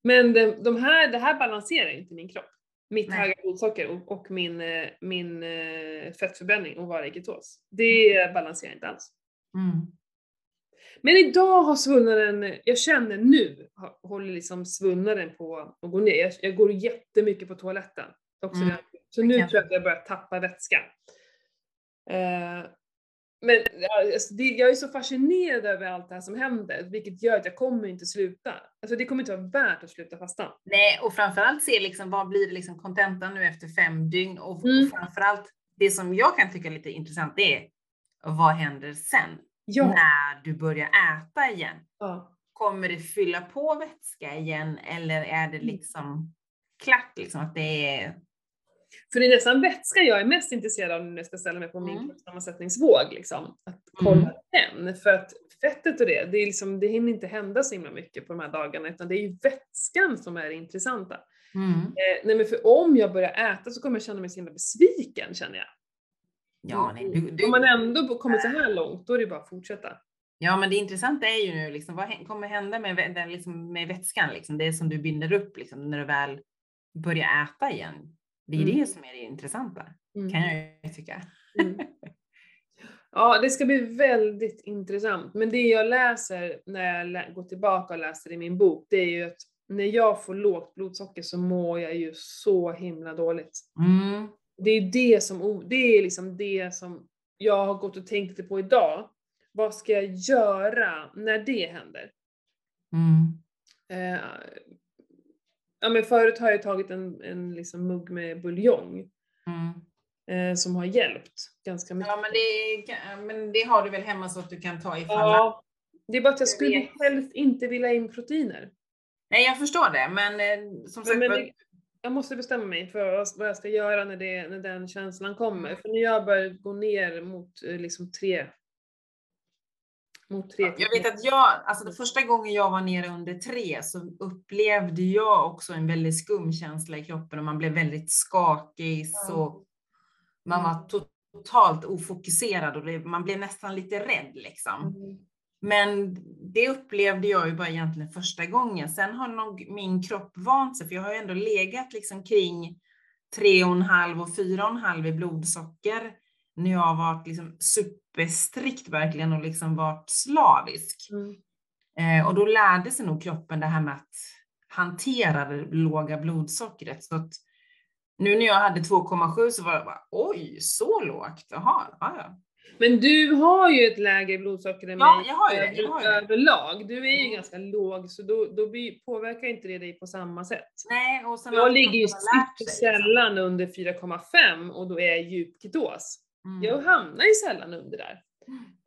Speaker 2: Men de, de här, det här balanserar inte min kropp. Mitt
Speaker 1: Nej.
Speaker 2: höga blodsocker och, min, eh, min eh, fettförbränning och vara i ketos. Det balanserar inte alls.
Speaker 1: Mm.
Speaker 2: Men idag har svullnaden, jag känner nu, håller liksom svullnaden på att gå ner. Jag, jag går jättemycket på toaletten. Också
Speaker 1: Mm.
Speaker 2: Så nu tror jag att jag börjar tappa vätska. Eh, men alltså, det, jag är så fascinerad över allt det här som händer, vilket gör att jag kommer inte sluta. Alltså det kommer inte vara värt att sluta fasta.
Speaker 1: Nej, och framförallt se liksom, vad blir det liksom kontentan nu efter fem dygn och,
Speaker 2: Mm.
Speaker 1: och framförallt det som jag kan tycka är lite intressant det är vad händer sen
Speaker 2: Ja.
Speaker 1: när du börjar äta igen?
Speaker 2: ja.
Speaker 1: Kommer det fylla på vätska igen eller är det liksom klart liksom att det är
Speaker 2: För det är nästan vätskan jag är mest intresserad av när jag ska ställa mig på min
Speaker 1: Mm.
Speaker 2: kroppssammansättningsvåg. Liksom. Att kolla den. För att fettet och det, det, är liksom, det hinner inte hända så himla mycket på de här dagarna, utan det är ju vätskan som är det intressanta.
Speaker 1: Mm.
Speaker 2: Eh, nej men för om jag börjar äta så kommer jag känna mig så himla besviken känner jag.
Speaker 1: Ja, nej, du, du,
Speaker 2: Om man ändå kommit så här långt, då är det bara att fortsätta.
Speaker 1: ja, men det intressanta är ju nu liksom, vad kommer hända med, den, liksom, med vätskan, liksom, det som du binder upp liksom, när du väl börjar äta igen. Det är
Speaker 2: Mm.
Speaker 1: det som är det intressanta,
Speaker 2: Mm.
Speaker 1: kan jag tycka.
Speaker 2: Mm. Ja, det ska bli väldigt intressant. Men det jag läser när jag går tillbaka och läser i min bok, det är ju att när jag får lågt blodsocker så mår jag ju så himla dåligt.
Speaker 1: Mm.
Speaker 2: Det är det som, det är liksom det som jag har gått och tänkt lite på idag. Vad ska jag göra när det händer?
Speaker 1: Mm.
Speaker 2: Eh, ja men förut har jag tagit en, en liksom mugg med buljong
Speaker 1: Mm.
Speaker 2: eh, som har hjälpt ganska mycket.
Speaker 1: Ja, men det, men det har du väl hemma så att du kan ta ifall
Speaker 2: Ja, det är bara att jag
Speaker 1: Jag
Speaker 2: skulle
Speaker 1: vet.
Speaker 2: helst inte vilja in proteiner.
Speaker 1: Nej, jag förstår det, men eh, som
Speaker 2: Men,
Speaker 1: sagt
Speaker 2: men det, jag måste bestämma mig för vad vad jag ska göra när, det, när den känslan kommer.
Speaker 1: Mm.
Speaker 2: För när jag börjar gå ner mot eh, liksom tre... Mot tre
Speaker 1: Jag vet att jag, alltså det första gången jag var nere under tre så upplevde jag också en väldigt skum känsla i kroppen och man blev väldigt skakig. Så man var totalt ofokuserad och man blev nästan lite rädd liksom.
Speaker 2: Mm.
Speaker 1: Men det upplevde jag ju bara egentligen första gången. Sen har nog min kropp vant sig, för jag har ju ändå legat liksom kring 3,5 och 4,5 i blodsocker när jag har varit liksom superstrikt verkligen och liksom varit slavisk.
Speaker 2: Mm.
Speaker 1: Eh, och då lärde sig nog kroppen det här med att hantera det låga blodsockret. Så att nu när jag hade 2,7 så var det bara oj, så lågt. Jaha, ja.
Speaker 2: Men du har ju ett lägre blodsocker än
Speaker 1: Ja,
Speaker 2: mig
Speaker 1: jag har ju det, jag har det.
Speaker 2: överlag. Du är ju
Speaker 1: Mm.
Speaker 2: ganska låg så då, då påverkar inte det dig på samma sätt.
Speaker 1: Nej, och sen
Speaker 2: Jag ligger ju
Speaker 1: sig, liksom.
Speaker 2: sällan under 4,5 och då är jag i djup ketos.
Speaker 1: Mm.
Speaker 2: Jag hamnar ju sällan under där.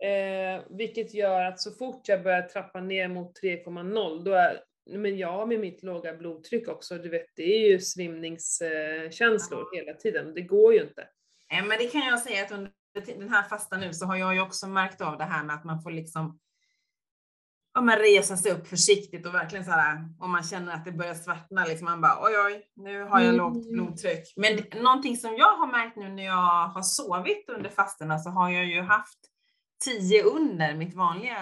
Speaker 2: Eh, vilket gör att så fort jag börjar trappa ner mot 3,0 då är men jag med mitt låga blodtryck också, du vet det är ju svimningskänslor hela tiden. Det går ju inte.
Speaker 1: Nej, men det kan jag säga att under den här fastan nu så har jag ju också märkt av det här med att man får liksom ja, men resa sig upp försiktigt och verkligen så här om man känner att det börjar svartna liksom man bara oj oj nu har jag
Speaker 2: Mm.
Speaker 1: lågt blodtryck. Men det- någonting som jag har märkt nu när jag har sovit under fastorna så har jag ju haft 10 under mitt vanliga,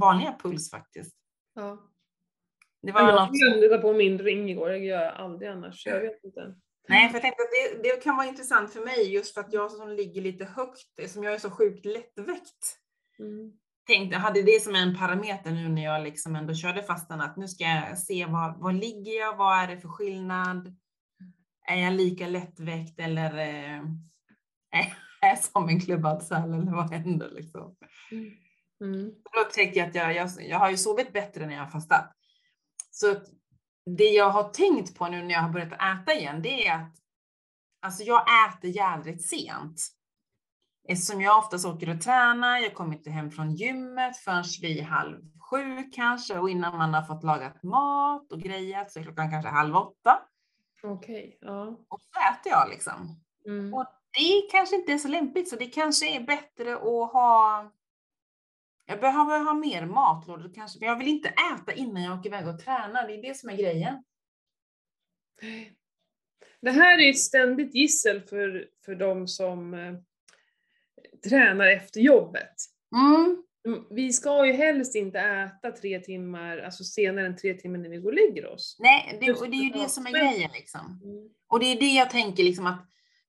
Speaker 1: vanliga puls faktiskt.
Speaker 2: Ja.
Speaker 1: Det var
Speaker 2: Jag glömde på min ring igår, det gör jag aldrig annars. Jag vet inte.
Speaker 1: Nej, för jag tänkte att det, det kan vara intressant för mig just för att jag som ligger lite högt, som jag är så sjukt lättväckt,
Speaker 2: Mm.
Speaker 1: Tänkte, jag hade det som en parameter nu när jag liksom ändå körde fastan, att nu ska jag se vad, vad ligger jag, vad är det för skillnad? Är jag lika lättväckt eller eh, är jag som en klubbad säl eller vad händer liksom?
Speaker 2: Mm.
Speaker 1: Då upptäckte jag att jag, jag, jag har ju sovit bättre när jag har fastat. Så det jag har tänkt på nu när jag har börjat äta igen, det är att alltså jag äter jädrigt sent. Eftersom jag oftast åker och tränar, jag kommer inte hem från gymmet förrän vid halv sju kanske och innan man har fått lagat mat och grejat så är klockan kanske halv åtta.
Speaker 2: Okej, ja.
Speaker 1: Och så äter jag liksom.
Speaker 2: Mm.
Speaker 1: Och det kanske inte är så lämpligt så det kanske är bättre att ha jag behöver ha mer matlådor kanske, men jag vill inte äta innan jag åker iväg och tränar. Det är det som är grejen.
Speaker 2: Det här är ett ständigt gissel för, för de som eh, tränar efter jobbet.
Speaker 1: Mm.
Speaker 2: Mm, Vi ska ju helst inte äta tre timmar, alltså senare än tre timmar när vi går och lägger oss.
Speaker 1: Nej, det, och det är ju
Speaker 2: det,
Speaker 1: som är grejen liksom.
Speaker 2: Mm.
Speaker 1: Och det är det jag tänker liksom att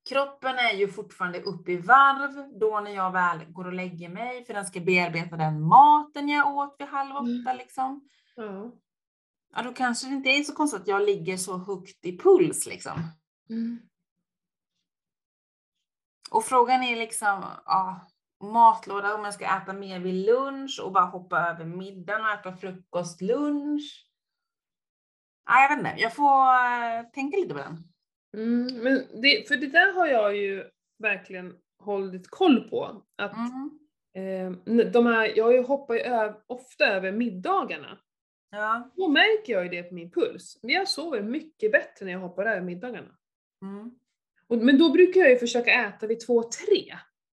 Speaker 1: kroppen är ju fortfarande uppe i varv då när jag väl går och lägger mig för den ska bearbeta den maten jag åt vid halv åtta liksom.
Speaker 2: Ja.
Speaker 1: Ja, då kanske det inte är så konstigt att jag ligger så högt i puls liksom.
Speaker 2: Mm.
Speaker 1: Och frågan är liksom, ja, matlåda om jag ska äta mer vid lunch och bara hoppa över middagen och äta frukost, lunch. Ja, jag vet inte, jag får eh, tänka lite på den.
Speaker 2: Mm. Men det, för det där har jag ju verkligen hållit koll på. Att,
Speaker 1: Mm.
Speaker 2: eh, de här, jag hoppar ju ofta över middagarna.
Speaker 1: Ja.
Speaker 2: Då märker jag ju det på min puls. Jag sover mycket bättre när jag hoppar över middagarna.
Speaker 1: Mm.
Speaker 2: Men då brukar jag ju försöka äta vid två, tre.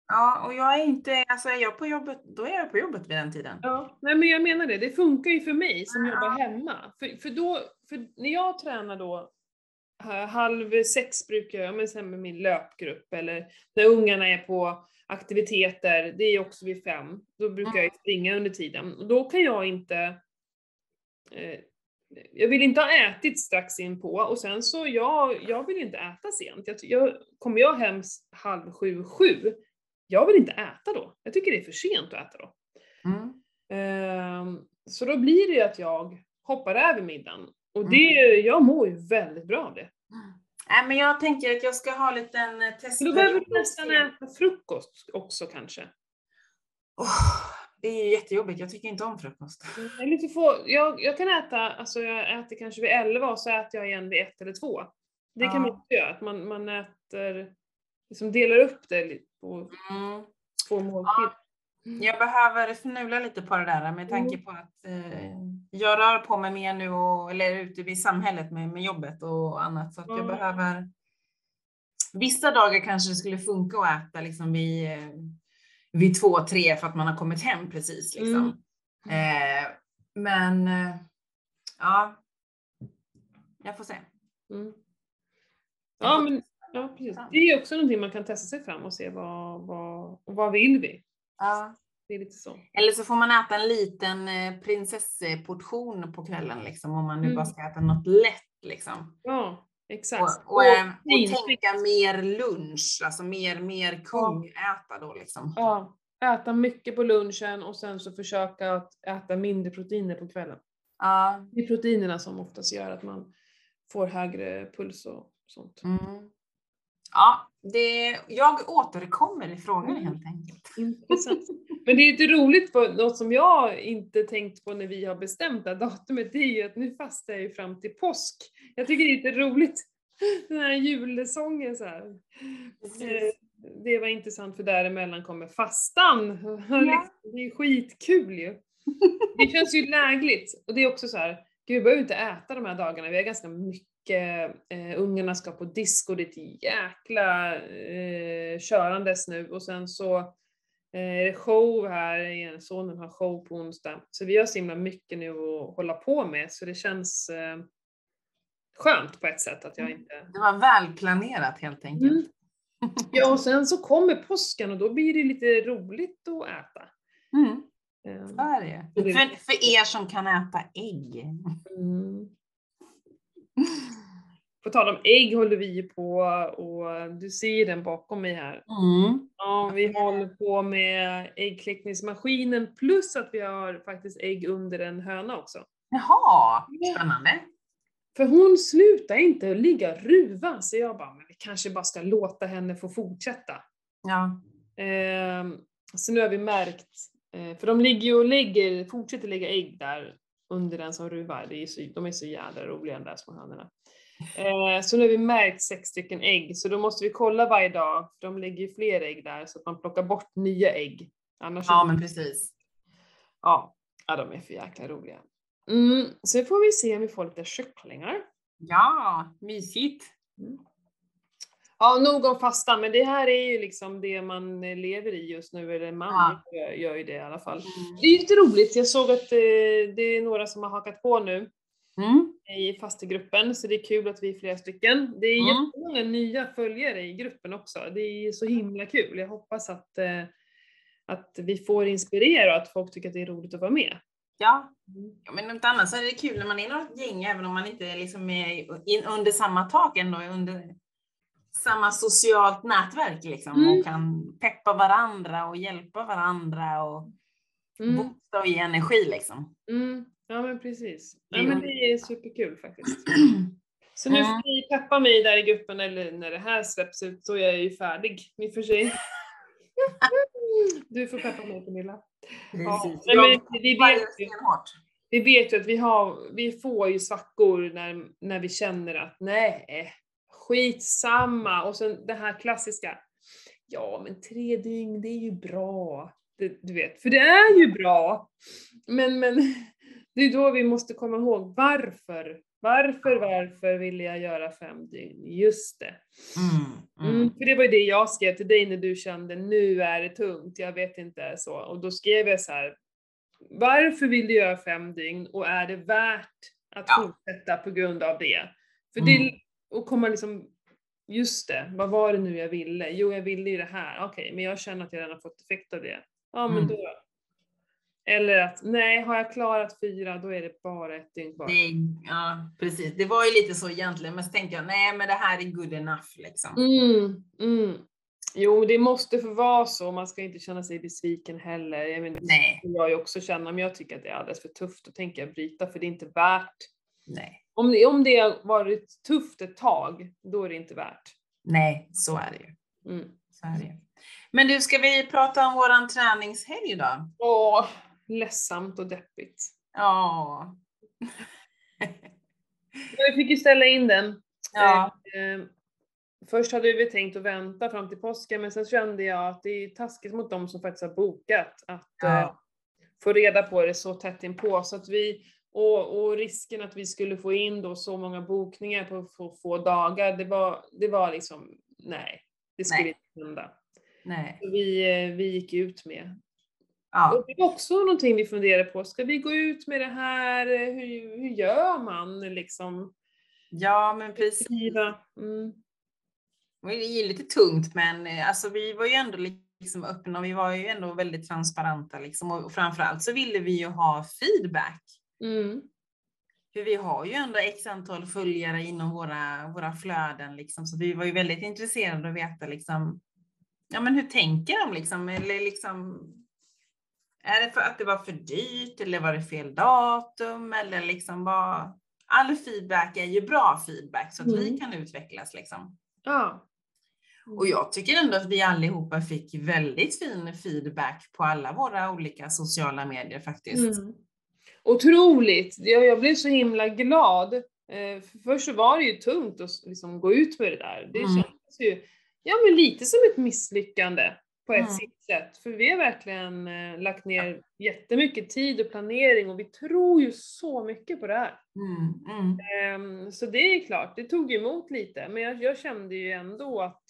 Speaker 1: Ja, och jag är inte, alltså är jag på jobbet, då är jag på jobbet vid den tiden.
Speaker 2: Ja, nej men jag menar det. Det funkar ju för mig som
Speaker 1: Ja.
Speaker 2: jobbar hemma. För, för då, för när jag tränar då, halv sex brukar jag, men sen med min löpgrupp eller när ungarna är på aktiviteter, det är också vid fem, då brukar jag springa under tiden. Och då kan jag inte, eh, jag vill inte ha ätit strax in på och sen så, jag, jag vill inte äta sent. Jag, jag, kommer jag hem halv sju, sju, jag vill inte äta då. Jag tycker det är för sent att äta då.
Speaker 1: Mm.
Speaker 2: Ehm, så då blir det ju att jag hoppar över middagen. Och
Speaker 1: Mm.
Speaker 2: det, jag mår ju väldigt bra av det.
Speaker 1: Nej, men jag tänker att jag ska ha en liten eh, test.
Speaker 2: Men då behöver du nästan äta frukost också kanske.
Speaker 1: Åh, det är ju jättejobbigt, jag tycker inte om frukost.
Speaker 2: Eller lite få, jag, jag kan äta, alltså jag äter kanske vid 11 och så äter jag igen vid ett eller två. Det kan
Speaker 1: Ja.
Speaker 2: man också göra, att man, man äter, liksom delar upp det lite på
Speaker 1: Mm.
Speaker 2: två måltider.
Speaker 1: Jag behöver fnula lite på det där med tanke på att eh, jag rör på mig mer nu och, eller ute vid samhället med, med jobbet och annat. Så att jag
Speaker 2: Mm.
Speaker 1: behöver Vissa dagar kanske det skulle funka att äta liksom vid, eh, vid två, tre för att man har kommit hem precis. Liksom. Eh, men eh, ja, jag får se.
Speaker 2: Mm. Ja, men ja, precis. Det är ju också någonting man kan testa sig fram och se vad, vad, vad vill vi?
Speaker 1: Ja.
Speaker 2: Det är lite så.
Speaker 1: Eller så får man äta en liten eh, prinsessportion på kvällen liksom, om man nu
Speaker 2: Mm.
Speaker 1: bara ska äta något lätt. Liksom.
Speaker 2: Ja, exakt.
Speaker 1: Och, och, och
Speaker 2: fin-
Speaker 1: tänka mer lunch, alltså mer, mer kungäta då liksom.
Speaker 2: Ja, äta mycket på lunchen och sen så försöka att äta mindre proteiner på kvällen.
Speaker 1: Ja.
Speaker 2: Det är proteinerna som oftast gör att man får högre puls och sånt.
Speaker 1: Mm. Ja, det, jag återkommer i frågan
Speaker 2: Mm.
Speaker 1: helt enkelt.
Speaker 2: Intressant. Men det är lite roligt, på, något som jag inte tänkt på när vi har bestämt det här datumet, det är ju att nu fastar jag ju fram till påsk. Jag tycker det är lite roligt, den här julsången så här. Eh, Det var intressant för däremellan kommer fastan.
Speaker 1: Ja.
Speaker 2: Det är skitkul ju. Det känns ju lägligt. Och det är också så här, gud vi behöver inte äta de här dagarna, vi har ganska mycket, eh, ungarna ska på disco, det är ett jäkla eh, körandes nu och sen så eh, är det show här, sonen har show på onsdag. Så vi har så himla mycket nu att hålla på med så det känns eh, skönt på ett sätt att jag inte
Speaker 1: Det var välplanerat helt enkelt.
Speaker 2: Mm. Ja, och sen så kommer påsken och då blir det lite roligt att äta.
Speaker 1: Mm.
Speaker 2: Ehm,
Speaker 1: Så är det. För, för er som kan äta ägg.
Speaker 2: Mm. På tal om ägg håller vi ju på och du ser den bakom mig här.
Speaker 1: Mm.
Speaker 2: Ja, vi håller på med äggkläckningsmaskinen plus att vi har faktiskt ägg under en höna också.
Speaker 1: Jaha, spännande.
Speaker 2: För hon slutar inte ligga ruva, så jag bara, men vi kanske bara ska låta henne få fortsätta.
Speaker 1: Ja.
Speaker 2: Ehm, så nu har vi märkt, eh, för de ligger ju och lägger, fortsätter lägga ägg där under den som ruvar. Det är så, de är så jävla roliga de där små hönorna. Eh, så nu har vi märkt sex stycken ägg, så då måste vi kolla varje dag, de lägger ju fler ägg där, så att man plockar bort nya ägg. Annars
Speaker 1: Ja, men precis.
Speaker 2: ja, ja, de är för jäkla roliga. Mm, så får vi se om vi får lite kycklingar.
Speaker 1: Ja, mysigt.
Speaker 2: Ja, nog om fastan, men det här är ju liksom det man eh, lever i just nu, eller man
Speaker 1: Ja.
Speaker 2: gör, ju det i alla fall.
Speaker 1: Mm.
Speaker 2: Det är lite roligt, jag såg att eh, det är några som har hakat på nu
Speaker 1: Mm.
Speaker 2: i fastegruppen, så det är kul att vi är flera stycken. Det är
Speaker 1: Mm.
Speaker 2: jättemånga nya följare i gruppen också, det är så himla kul. Jag hoppas att, eh, att vi får inspirera och att folk tycker att det är roligt att vara med.
Speaker 1: Ja. ja, men inte annat så är det kul när man är något gäng, även om man inte liksom är under samma tak ändå, under samma socialt nätverk liksom,
Speaker 2: Mm.
Speaker 1: och kan peppa varandra och hjälpa varandra och
Speaker 2: Mm.
Speaker 1: boosta och ge energi liksom.
Speaker 2: Mm. Ja men precis. Ja, men det är superkul faktiskt. Så nu
Speaker 1: Mm.
Speaker 2: får ni peppa mig där i gruppen, eller när det här släpps ut så är jag ju färdig i och för sig. Du får peppa mig Pernilla. Ja, men vi vet ju-. Vi vet ju att vi, har, vi får ju svackor när, när vi känner att nej, skitsamma. Och sen det här klassiska, ja men tre dygn det är ju bra. Det, du vet, för det är ju bra. Men, men det är då vi måste komma ihåg varför. Varför, varför ville jag göra fem dygn? Just det.
Speaker 1: Mm,
Speaker 2: Mm,
Speaker 1: mm.
Speaker 2: för det var ju det jag skrev till dig när du kände nu är det tungt, jag vet inte så. Och då skrev jag så här. Varför vill du göra fem dygn och är det värt att
Speaker 1: Ja.
Speaker 2: fortsätta på grund av det? För
Speaker 1: Mm.
Speaker 2: det, och komma liksom, just det, vad var det nu jag ville? Jo, jag ville ju det här, okej, men jag känner att jag redan har fått effekt av det. Ja, men
Speaker 1: Mm.
Speaker 2: då. Eller att, nej, har jag klarat fyra, då är det bara ett dygn kvar.
Speaker 1: Ja, precis. Det var ju lite så egentligen, men så tänkte jag, nej men det här är good enough liksom.
Speaker 2: Mm, mm. Jo, det måste få vara så. Man ska inte känna sig besviken heller. Jag menar,
Speaker 1: Nej,
Speaker 2: jag ju också känna, men jag tycker att det är alldeles för tufft. Då tänker jag bryta, för det är inte värt.
Speaker 1: nej,
Speaker 2: Om det, om det har varit tufft ett tag, då är det inte värt.
Speaker 1: nej, så är det ju.
Speaker 2: Mm.
Speaker 1: Så är det. Men du, ska vi prata om våran träningshelg då?
Speaker 2: Åh, ledsamt och deppigt.
Speaker 1: Ja.
Speaker 2: Vi fick ju ställa in den.
Speaker 1: ja.
Speaker 2: Eh, först hade vi tänkt att vänta fram till påsken, men sen kände jag att det är taskigt mot de som faktiskt har bokat att eh,
Speaker 1: Ja.
Speaker 2: få reda på det så tätt inpå. Så att vi, och, och risken att vi skulle få in då så många bokningar på få, få dagar, det var, det var liksom, nej, det skulle
Speaker 1: Nej.
Speaker 2: inte hända.
Speaker 1: Nej.
Speaker 2: Så vi, eh, vi gick ut med.
Speaker 1: Ja.
Speaker 2: Och det var också någonting vi funderade på, ska vi gå ut med det här, hur, hur gör man liksom?
Speaker 1: ja, men precis.
Speaker 2: Mm.
Speaker 1: Det är lite tungt, men eh, alltså, vi var ju ändå liksom öppna och vi var ju ändå väldigt transparenta. Liksom. Och framförallt så ville vi ju ha feedback.
Speaker 2: Mm.
Speaker 1: För vi har ju ändå x antal följare inom våra, våra flöden, liksom. så vi var ju väldigt intresserade av att veta liksom, ja, men hur tänker de? Liksom? Eller liksom, är det för att det var för dyrt eller var det fel datum? Eller liksom vad... All feedback är ju bra feedback så att vi
Speaker 2: Mm.
Speaker 1: kan utvecklas. Liksom.
Speaker 2: Ja.
Speaker 1: Och jag tycker ändå att vi allihopa fick väldigt fin feedback på alla våra olika sociala medier faktiskt.
Speaker 2: Mm. Otroligt! Jag, jag blev så himla glad. Eh, för först så var det ju tungt att liksom gå ut med det där. Det
Speaker 1: Mm.
Speaker 2: kändes ju ja, men lite som ett misslyckande på ett
Speaker 1: Mm.
Speaker 2: sitt sätt. För vi har verkligen eh, lagt ner jättemycket tid och planering och vi tror ju så mycket på det här.
Speaker 1: Mm, mm.
Speaker 2: Ehm, så det är klart, det tog emot lite, men jag, jag kände ju ändå att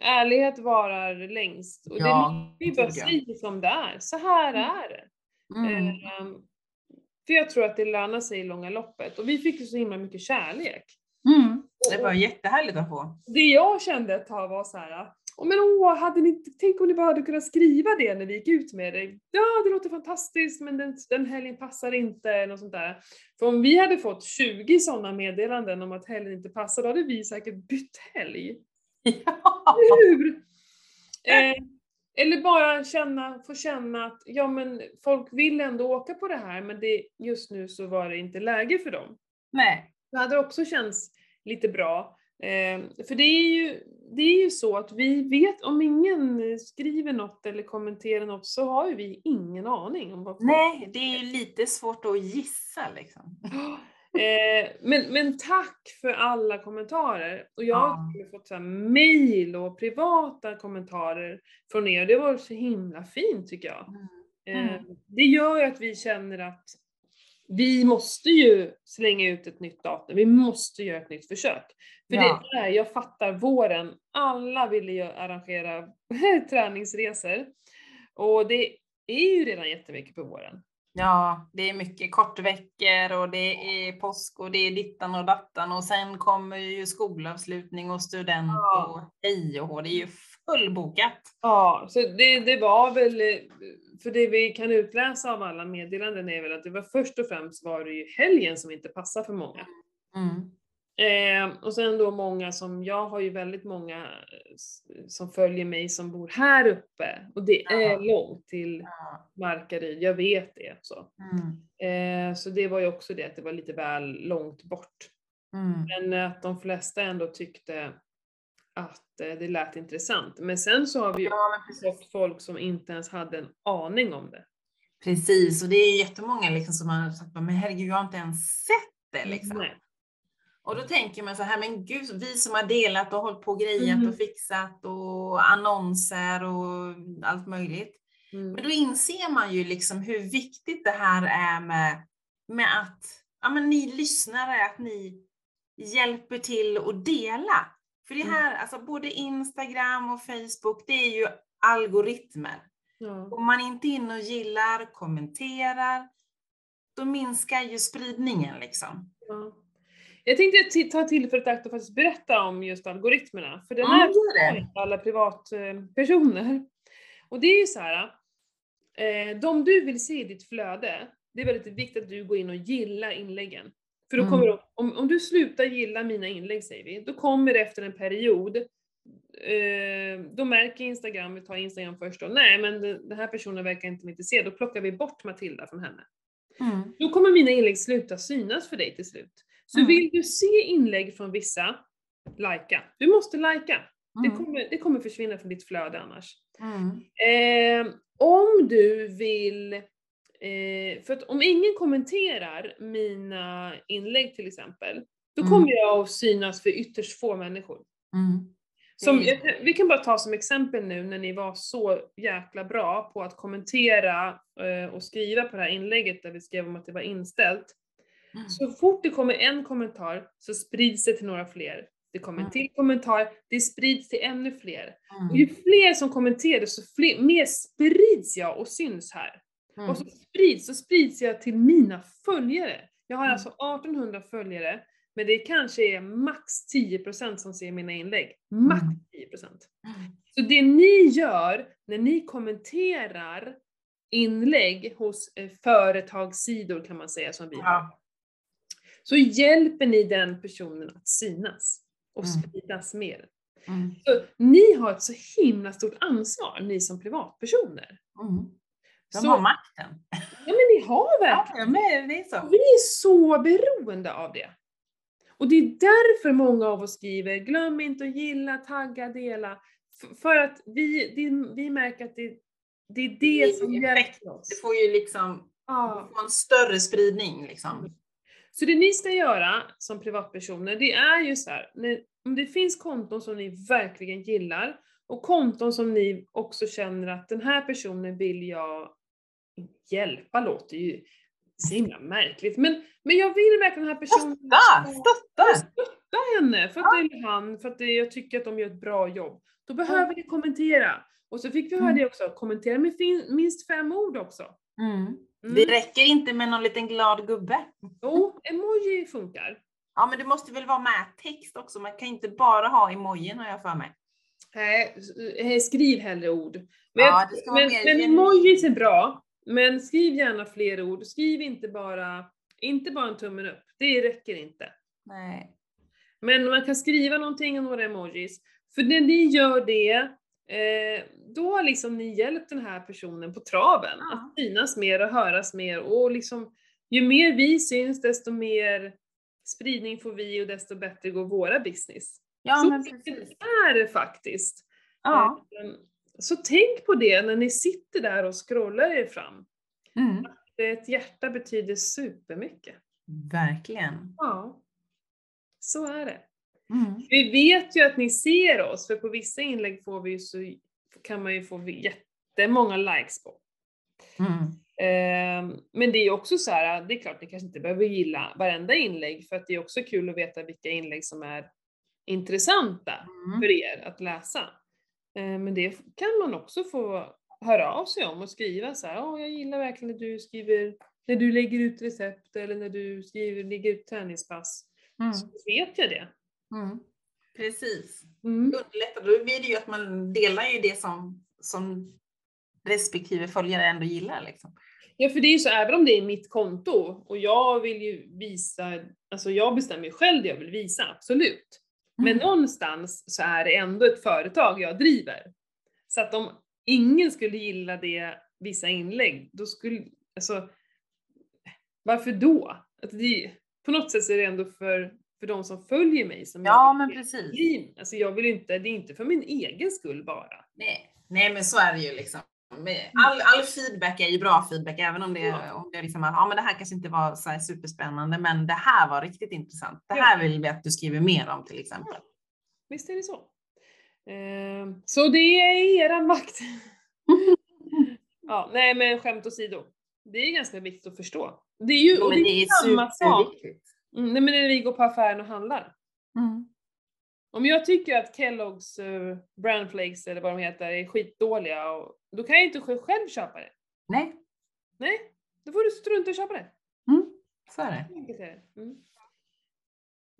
Speaker 2: ärlighet varar längst. Och
Speaker 1: Ja,
Speaker 2: det, vi bara säger som det är, så här är det.
Speaker 1: Mm.
Speaker 2: För jag tror att det lönar sig i långa loppet. Och vi fick ju så himla mycket kärlek.
Speaker 1: Mm. Det var jättehärligt att få.
Speaker 2: Det jag kände ett tag var så här. Åh men åh, hade ni, tänk om ni bara hade kunnat skriva det när vi gick ut med det. Ja, det låter fantastiskt men den, den helgen passar inte, något sånt där. För om vi hade fått 20 sådana meddelanden om att helgen inte passar, då hade vi säkert bytt helg.
Speaker 1: Ja.
Speaker 2: Hur? Eh, eller bara känna, få känna att ja men folk vill ändå åka på det här men det, just nu så var det inte läge för dem.
Speaker 1: Nej.
Speaker 2: Det hade också känts lite bra. Eh, för det är, ju, det är ju så att vi vet, om ingen skriver något eller kommenterar något så har ju vi ingen aning om vad
Speaker 1: Nej, det är ju lite svårt att gissa liksom.
Speaker 2: Eh, men, men tack för alla kommentarer. Och jag har
Speaker 1: Ja.
Speaker 2: med fått så här mail och privata kommentarer från er. Det var så himla fint tycker jag. Eh,
Speaker 1: Mm.
Speaker 2: det gör ju att vi känner att vi måste ju slänga ut ett nytt datum. Vi måste göra ett nytt försök. För
Speaker 1: Ja.
Speaker 2: det är, jag fattar våren. Alla ville ju arrangera träningsresor. Och det är ju redan jättemycket på våren.
Speaker 1: Ja, det är mycket kortveckor och det är påsk och det är dittan och dattan och sen kommer ju skolavslutning och student
Speaker 2: Ja.
Speaker 1: och hej och. Det är ju fullbokat.
Speaker 2: Ja, så det, det var väl, för det vi kan utläsa av alla meddelanden är väl att det var först och främst var det ju helgen som inte passar för många.
Speaker 1: Mm.
Speaker 2: Eh, och sen då många som, jag har ju väldigt många eh, som följer mig som bor här uppe och det är
Speaker 1: Ja.
Speaker 2: långt till
Speaker 1: Ja.
Speaker 2: Markaryd, jag vet det. Så.
Speaker 1: Mm.
Speaker 2: Eh, så det var ju också det att det var lite väl långt bort.
Speaker 1: Mm.
Speaker 2: Men att de flesta ändå tyckte att eh, det lät intressant. Men sen så har vi ju
Speaker 1: Ja,
Speaker 2: fått folk som inte ens hade en aning om det.
Speaker 1: Precis, och det är jättemånga liksom som har sagt men herregud, jag har inte ens sett det liksom.
Speaker 2: Nej.
Speaker 1: Och då tänker man så här, men gud, vi som har delat och hållit på och grejat
Speaker 2: Mm.
Speaker 1: och fixat och annonser och allt möjligt.
Speaker 2: Mm.
Speaker 1: Men då inser man ju liksom hur viktigt det här är med, med att ja, men ni lyssnare, att ni hjälper till att dela. För det här, alltså både Instagram och Facebook, det är ju algoritmer.
Speaker 2: Ja.
Speaker 1: Om man inte inne och gillar, kommenterar, då minskar ju spridningen liksom.
Speaker 2: Ja. Jag tänkte ta tillfället i akt och faktiskt berätta om just algoritmerna. För
Speaker 1: Mm,
Speaker 2: här har
Speaker 1: det.
Speaker 2: inte alla privatpersoner. Och det är ju så här. Eh, de du vill se i ditt flöde, det är väldigt viktigt att du går in och gillar inläggen. För då
Speaker 1: Mm.
Speaker 2: kommer de, om, om du slutar gilla mina inlägg säger vi, då kommer det efter en period, eh, då märker Instagram, vi tar Instagram först då, nej men den den här personen verkar inte intresserad, då plockar vi bort Matilda från henne.
Speaker 1: Mm.
Speaker 2: Då kommer mina inlägg sluta synas för dig till slut. Så
Speaker 1: Mm.
Speaker 2: vill du se inlägg från vissa, likea. Du måste. Det,
Speaker 1: Mm.
Speaker 2: kommer, det kommer försvinna från ditt flöde annars. Eh, om du vill, eh, för att om ingen kommenterar mina inlägg till exempel, då
Speaker 1: Mm.
Speaker 2: kommer jag att synas för ytterst få människor.
Speaker 1: Mm.
Speaker 2: Som,
Speaker 1: Det
Speaker 2: vi kan bara ta som exempel nu när ni var så jäkla bra på att kommentera eh, och skriva på det här inlägget där vi skrev om att det var inställt.
Speaker 1: Mm.
Speaker 2: Så fort det kommer en kommentar så sprids det till några fler. Det kommer en
Speaker 1: Mm.
Speaker 2: till kommentar, det sprids till ännu fler.
Speaker 1: Mm.
Speaker 2: Och ju fler som kommenterar så fler, mer sprids jag och syns här.
Speaker 1: Mm.
Speaker 2: Och så sprids, så sprids jag till mina följare. Jag har
Speaker 1: Mm.
Speaker 2: alltså 1800 följare, men det kanske är max 10% som ser mina inlägg. Max
Speaker 1: Mm.
Speaker 2: 10%.
Speaker 1: Mm.
Speaker 2: Så det ni gör när ni kommenterar inlägg hos eh, företagssidor kan man säga som vi har. Så hjälper ni den personen att synas och
Speaker 1: Mm.
Speaker 2: spridas mer.
Speaker 1: Mm.
Speaker 2: Så ni har ett så himla stort ansvar, ni som privatpersoner.
Speaker 1: Mm. De
Speaker 2: Så,
Speaker 1: har makten.
Speaker 2: ja men ni har verkligen
Speaker 1: Ja, det är så.
Speaker 2: Vi är så beroende av det. Och det är därför många av oss skriver, glöm inte att gilla, tagga, dela. För att vi, det, vi märker att det, det är det
Speaker 1: ger
Speaker 2: som
Speaker 1: effekt.
Speaker 2: hjälper oss.
Speaker 1: Det får ju liksom
Speaker 2: Ja.
Speaker 1: få en större spridning liksom.
Speaker 2: Så det ni ska göra som privatpersoner, det är ju så här, när, om det finns konton som ni verkligen gillar och konton som ni också känner att den här personen vill jag hjälpa, låter ju så himla märkligt, men, men jag vill verkligen den här personen
Speaker 1: Stötta! Stötta!
Speaker 2: stötta henne för att det är han, för att det, jag tycker att de gör ett bra jobb. Då behöver ni kommentera. Och så fick vi höra
Speaker 1: Mm.
Speaker 2: det också, kommentera med minst fem ord också.
Speaker 1: Mm.
Speaker 2: Mm.
Speaker 1: Det räcker inte med någon liten glad gubbe.
Speaker 2: Jo, emoji funkar.
Speaker 1: Ja, men det måste väl vara med text också. Man kan inte bara ha emojin har jag för mig.
Speaker 2: Nej, eh, skriv hellre ord. Men,
Speaker 1: Ja,
Speaker 2: men, men emojis är bra, men skriv gärna fler ord. Skriv inte bara, inte bara en tummen upp. Det räcker inte.
Speaker 1: Nej.
Speaker 2: Men man kan skriva någonting och några emojis. För när ni gör det, eh, då har liksom ni hjälpt den här personen på traven
Speaker 1: Ja.
Speaker 2: att synas mer och höras mer och liksom ju mer vi syns desto mer spridning får vi och desto bättre går våra business.
Speaker 1: Ja,
Speaker 2: så
Speaker 1: men precis.
Speaker 2: är det faktiskt.
Speaker 1: Ja.
Speaker 2: Eh, Så tänk på det när ni sitter där och scrollar er fram.
Speaker 1: Mm.
Speaker 2: Ett hjärta betyder supermycket.
Speaker 1: Verkligen.
Speaker 2: Ja, så är det.
Speaker 1: Mm.
Speaker 2: Vi vet ju att ni ser oss, för på vissa inlägg får vi ju så, kan man ju få jättemånga likes på.
Speaker 1: Mm.
Speaker 2: Eh, Men det är också så här, det är klart ni kanske inte behöver gilla varenda inlägg, för att det är också kul att veta vilka inlägg som är intressanta
Speaker 1: Mm.
Speaker 2: för er att läsa. Eh, Men det kan man också få höra av sig om och skriva så här, åh jag gillar verkligen när du skriver, när du lägger ut recept eller när du skriver, lägger ut träningspass.
Speaker 1: Mm.
Speaker 2: Så vet jag det.
Speaker 1: Mm. Precis.
Speaker 2: Mm.
Speaker 1: Underlättar. Då blir det ju att man delar ju det som, som respektive följare ändå gillar. Liksom.
Speaker 2: Ja, för det är ju så, även om det är mitt konto och jag vill ju visa, alltså jag bestämmer ju själv det jag vill visa, absolut. Men
Speaker 1: Mm.
Speaker 2: någonstans så är det ändå ett företag jag driver. Så att om ingen skulle gilla det, vissa inlägg, då skulle, alltså, varför då? Att det, på något sätt så är det ändå för, för de som följer mig som
Speaker 1: Ja, men precis.
Speaker 2: Alltså jag vill inte, det är inte för min egen skull bara.
Speaker 1: Nej. Nej, men så är det ju liksom. Med- All, all feedback är ju bra feedback, även om det,
Speaker 2: Ja.
Speaker 1: om det är liksom att ja, men det här kanske inte var så här superspännande, men det här var riktigt intressant. Det
Speaker 2: Ja.
Speaker 1: här vill vi att du skriver mer om till exempel.
Speaker 2: Visst är det så. Ehm, så det är eran makt. ja, nej men skämt åsido. Det är ganska viktigt att förstå. Det är ju och
Speaker 1: men
Speaker 2: det är samma sak. Mm, nej men när vi går på affären och handlar.
Speaker 1: Mm.
Speaker 2: Om jag tycker att Kellogg's uh, brand flakes eller vad de heter är skitdåliga, och, då kan jag inte själv köpa det.
Speaker 1: Nej,
Speaker 2: Nej, då får du strunta och köpa det.
Speaker 1: mm. så det.
Speaker 2: Är det. Mm.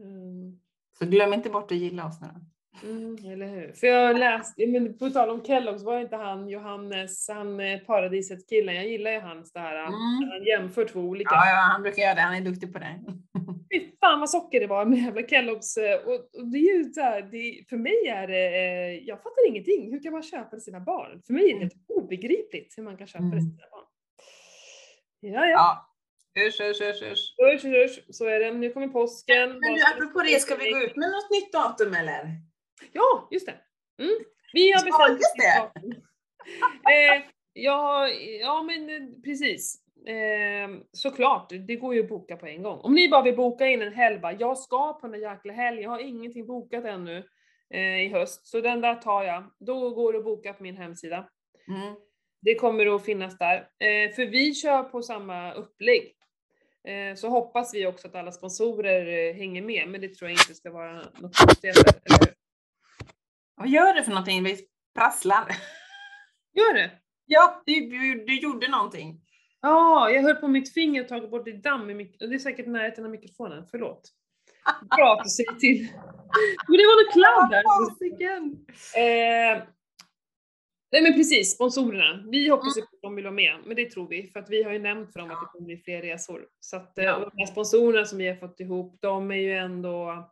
Speaker 2: Mm.
Speaker 1: Så glöm inte bort att gilla oss nu då.
Speaker 2: Mm, eller hur? För jag läste, men på tal om Kellogg's, var inte han Johannes, han eh, paradiset-killen, jag gillar ju hans det här,
Speaker 1: Mm.
Speaker 2: han jämför två olika.
Speaker 1: Ja, ja, han brukar göra det. Han är duktig på det.
Speaker 2: Fy fan vad socker det var med jävla Kellogg's. eh, Och, och det är ju så här, det, för mig är det, eh, jag fattar ingenting. Hur kan man köpa det till sina barn? För mig är det helt obegripligt hur man kan köpa det till
Speaker 1: Mm.
Speaker 2: sina barn. Ja, ja.
Speaker 1: Ja. Usch, usch, usch, usch.
Speaker 2: Usch, usch, usch. Så är det. Nu kommer påsken.
Speaker 1: Men du, apropå det, ska vi gå ut med något nytt datum eller?
Speaker 2: Ja, just det. Mm. Vi har
Speaker 1: Ja,
Speaker 2: bestämt
Speaker 1: just det.
Speaker 2: eh, ja, ja, men eh, precis. Eh, såklart, det går ju att boka på en gång. Om ni bara vill boka in en helg, bara, jag ska på den där jäkla helgen, jag har ingenting bokat ännu eh, i höst, så den där tar jag. Då går det att boka på min hemsida.
Speaker 1: Mm.
Speaker 2: Det kommer att finnas där. Eh, för vi kör på samma upplägg. Eh, så hoppas vi också att alla sponsorer eh, hänger med, men det tror jag inte ska vara något hur?
Speaker 1: Vad gör du för någonting? Vi prasslar.
Speaker 2: Gör det?
Speaker 1: Ja, du, du, du gjorde någonting.
Speaker 2: Ja, jag höll på mitt finger och tagit bort det damm i mik- Det är säkert närheten av mikrofonen, förlåt. Bra att du säger till. Men det var något kladd där. Eh, nej men precis, sponsorerna. Vi hoppas ju på att de vill vara med, men det tror vi. För att vi har ju nämnt för dem att det kommer bli fler resor. Så att eh,
Speaker 1: Ja.
Speaker 2: de här sponsorerna som vi har fått ihop, de är ju ändå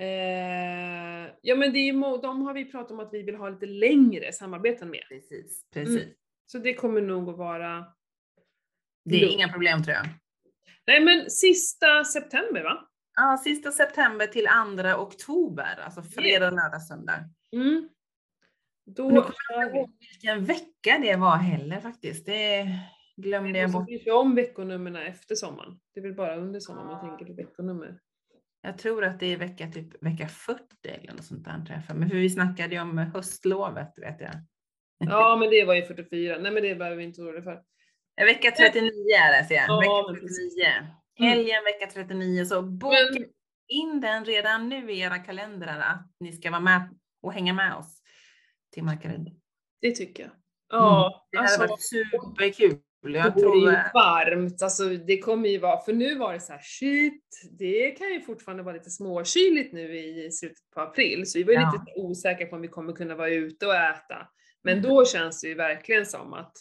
Speaker 2: Eh, ja men det är ju, de har vi pratat om att vi vill ha lite längre samarbeten med.
Speaker 1: Precis, precis.
Speaker 2: Så det kommer nog att vara...
Speaker 1: Det är
Speaker 2: lugnt.
Speaker 1: inga problem tror jag.
Speaker 2: Nej men sista september va?
Speaker 1: Ja, sista september till andra oktober, alltså fredag, lördag, söndag.
Speaker 2: Mm. Då
Speaker 1: Nu kommer jag inte ihåg vilken vecka det var heller faktiskt. Det glömde jag bort.
Speaker 2: bryr sig om veckonumren efter sommaren. Det är väl bara under sommaren man tänker på veckonummer.
Speaker 1: Jag tror att det är vecka, typ, vecka 40 eller något sånt där. jag. Men för vi snackade ju om höstlovet vet jag.
Speaker 2: Ja men det var ju 44, nej men det behöver vi inte oroa för.
Speaker 1: Ja, Vecka 39 är det ser jag.
Speaker 2: Ja,
Speaker 1: vecka
Speaker 2: precis.
Speaker 1: 39. Helgen vecka 39. Så boka
Speaker 2: Men,
Speaker 1: in den redan nu i era kalendrar att ni ska vara med och hänga med oss till Markaryd.
Speaker 2: det tycker jag. Ja,
Speaker 1: Det hade
Speaker 2: alltså.
Speaker 1: varit superkul.
Speaker 2: Det
Speaker 1: Jag
Speaker 2: vore
Speaker 1: tror,
Speaker 2: ju
Speaker 1: eh,
Speaker 2: varmt, alltså det kommer ju vara, för nu var det så här shit, det kan ju fortfarande vara lite småkyligt nu i slutet på april, så vi var ju
Speaker 1: Ja.
Speaker 2: lite osäkra på om vi kommer kunna vara ute och äta. Men
Speaker 1: Mm.
Speaker 2: då känns det ju verkligen som att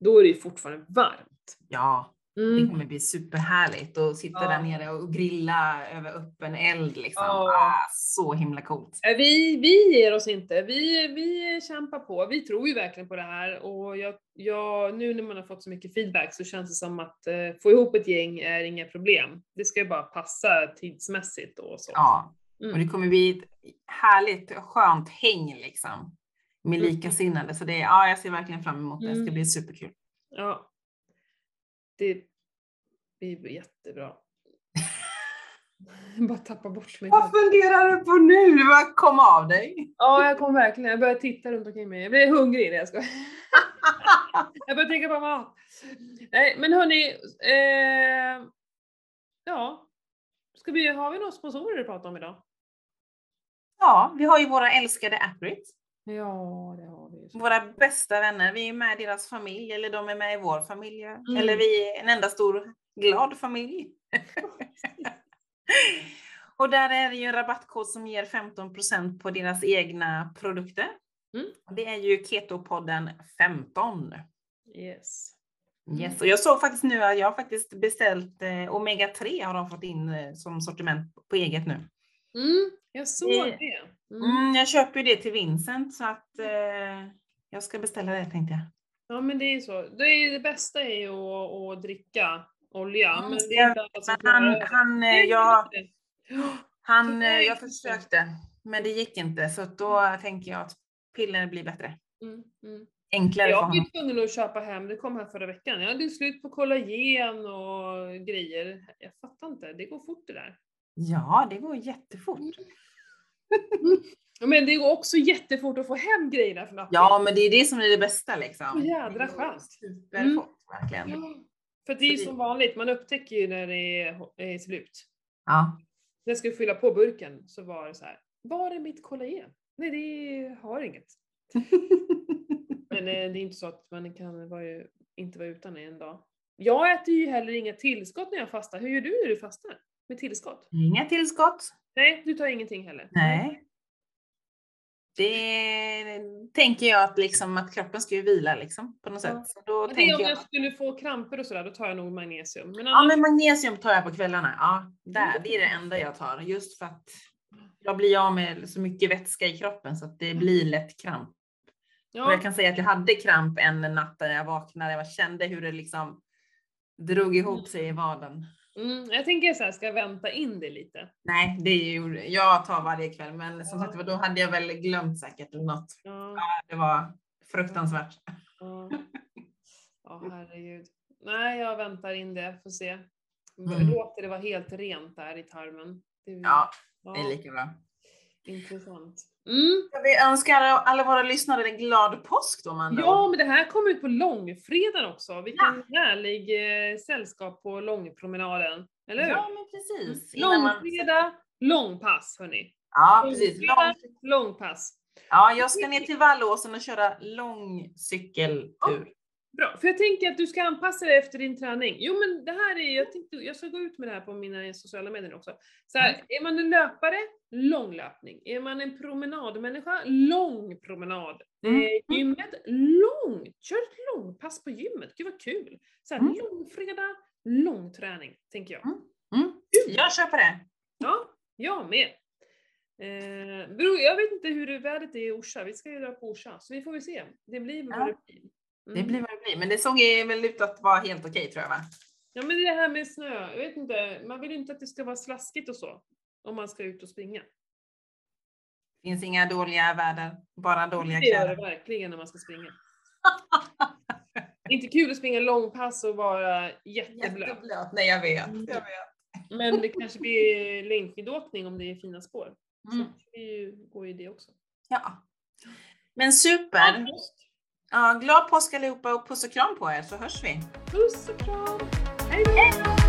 Speaker 2: då är det ju fortfarande varmt.
Speaker 1: ja, det
Speaker 2: Mm.
Speaker 1: kommer bli superhärligt att sitta
Speaker 2: Ja.
Speaker 1: där nere och grilla över öppen eld liksom.
Speaker 2: Ja.
Speaker 1: Ah, så himla coolt.
Speaker 2: Eh, Vi, vi ger oss inte, vi, vi kämpar på. Vi tror ju verkligen på det här och jag, jag, nu när man har fått så mycket feedback så känns det som att eh, få ihop ett gäng är inga problem. Det ska ju bara passa tidsmässigt och så.
Speaker 1: Ja, Och
Speaker 2: Mm.
Speaker 1: det kommer bli ett härligt skönt häng liksom. Med
Speaker 2: Mm.
Speaker 1: likasinnade. Så det ja, jag ser verkligen fram emot det. Det ska
Speaker 2: Mm.
Speaker 1: bli superkul.
Speaker 2: Ja. Det blir jättebra. Jag bara tappa bort mig.
Speaker 1: Vad funderar du på nu? Kom av dig?
Speaker 2: Ja, jag kom verkligen. Jag började titta runt omkring mig. Jag blev hungrig när jag ska. Jag började tänka på mat. Nej, men hörni. Eh, ja. Ska vi, har vi några sponsorer att prata om idag?
Speaker 1: Ja, vi har ju våra älskade Apprit.
Speaker 2: Ja, det har vi.
Speaker 1: Våra bästa vänner. Vi är med i deras familj eller de är med i vår familj.
Speaker 2: Mm.
Speaker 1: Eller vi är en enda stor glad familj. Och där är det ju en rabattkod som ger 15% på deras egna produkter.
Speaker 2: Mm.
Speaker 1: Det är ju Ketopodden 15.
Speaker 2: Yes.
Speaker 1: Yes. Och jag såg faktiskt nu att jag har faktiskt beställt eh, Omega 3 har de fått in eh, som sortiment på eget nu.
Speaker 2: Mm, jag såg
Speaker 1: Det-
Speaker 2: det. Mm.
Speaker 1: Mm, jag köper ju det till Vincent så att eh, jag ska beställa det tänkte jag.
Speaker 2: Ja, men det är så. Det, är, det bästa är ju att, att dricka olja.
Speaker 1: Mm,
Speaker 2: men det är inte alla
Speaker 1: Men han, han, eh, jag, han, eh, jag försökte men det gick inte så då tänker jag att piller blir bättre.
Speaker 2: Mm, mm.
Speaker 1: Enklare
Speaker 2: Jag var ju tvungen att köpa hem, det kom här förra veckan. Jag hade ju slut på kollagen och grejer. Jag fattar inte, det går fort det där.
Speaker 1: Ja, det går jättefort.
Speaker 2: Ja, Men det går också jättefort att få hem grejerna från appen.
Speaker 1: Ja, men det är det som är det bästa liksom.
Speaker 2: Så jädra
Speaker 1: Det
Speaker 2: skönt.
Speaker 1: Superfort, verkligen.
Speaker 2: Ja, För det är
Speaker 1: det-
Speaker 2: som vanligt, man upptäcker ju när det är, slut.
Speaker 1: Ja.
Speaker 2: När jag skulle fylla på burken så var det så här. var är mitt kollagen? Nej, det har inget. Men eh, det är inte så att man kan vara, inte vara utan en dag. Jag äter ju heller inga tillskott när jag fastar. Hur gör du när du fastar? Med tillskott?
Speaker 1: Inga tillskott.
Speaker 2: Nej, du tar ingenting heller?
Speaker 1: Nej. Det tänker jag att, liksom, att kroppen ska ju vila liksom, på något
Speaker 2: Ja.
Speaker 1: sätt. Så då
Speaker 2: Ja, det är om
Speaker 1: jag,
Speaker 2: jag skulle få kramper och sådär, då tar jag nog magnesium. Men
Speaker 1: ja
Speaker 2: annars,
Speaker 1: men magnesium tar jag på kvällarna. Ja, där,
Speaker 2: Mm.
Speaker 1: det är det enda jag tar. Just för att jag blir av med så mycket vätska i kroppen så att det blir lätt kramp. Och
Speaker 2: ja,
Speaker 1: jag kan säga att jag hade kramp en natt när jag vaknade. Jag kände hur det liksom drog ihop sig i vaden.
Speaker 2: Mm, jag tänker så här, ska jag vänta in det lite?
Speaker 1: Nej, det är ju, jag tar varje kväll, men som sagt då hade jag väl glömt säkert något.
Speaker 2: Ja,
Speaker 1: Det var fruktansvärt.
Speaker 2: ja. ja herregud. Nej, jag väntar in det, får se.
Speaker 1: Mm.
Speaker 2: Låter det vara helt rent där i tarmen. Det är,
Speaker 1: Ja,
Speaker 2: ja,
Speaker 1: det är lika bra.
Speaker 2: intressant. Mm.
Speaker 1: Vi önskar alla våra lyssnare en glad påsk då, Amanda.
Speaker 2: Ja, men det här kommer ut på långfredagen också. Vilken härlig eh, sällskap på långpromenaden. Eller hur?
Speaker 1: ja men precis. Innan man-
Speaker 2: Långfredag, långpass hörni.
Speaker 1: Ja, precis.
Speaker 2: Långfredag,
Speaker 1: Lång...
Speaker 2: långpass.
Speaker 1: Ja, jag ska ner till Vallåsen och köra lång cykeltur.
Speaker 2: Bra, för jag tänker att du ska anpassa dig efter din träning. Jo men det här är, jag tänkte, jag ska gå ut med det här på mina sociala medier också. Så här,
Speaker 1: Mm.
Speaker 2: är man en löpare, lång löpning. Är man en promenadmänniska, lång promenad.
Speaker 1: Mm.
Speaker 2: Eh, gymmet, lång. Kör ett långpass på gymmet, gud vad kul. Så här,
Speaker 1: Mm.
Speaker 2: långfredag, lång träning, tänker jag.
Speaker 1: Mm. Jag köper det.
Speaker 2: Ja, jag med. Eh, bro, jag vet inte hur vädret är i Orsa, vi ska ju dra på Orsa, så vi får väl se. Det blir vad
Speaker 1: Ja.
Speaker 2: det blir.
Speaker 1: Det
Speaker 2: Mm.
Speaker 1: blir vad det blir. Men det såg väl ut att vara helt okej tror jag va?
Speaker 2: Ja men det här med snö, jag vet inte, man vill inte att det ska vara slaskigt och så. Om man ska ut och springa.
Speaker 1: Finns inga dåliga väder, bara dåliga
Speaker 2: Det gör det
Speaker 1: kläder.
Speaker 2: verkligen när man ska springa. inte kul att springa långpass och vara jätteblöt.
Speaker 1: Jätteblöt. Nej jag vet.
Speaker 2: Mm.
Speaker 1: Jag vet.
Speaker 2: Men det kanske blir längdskidåkning om det är fina spår.
Speaker 1: Mm.
Speaker 2: Så det går ju det också.
Speaker 1: Ja. Men super. Ja, glad påsk allihopa och puss och kram på er så hörs vi.
Speaker 2: Puss och kram! Hej då!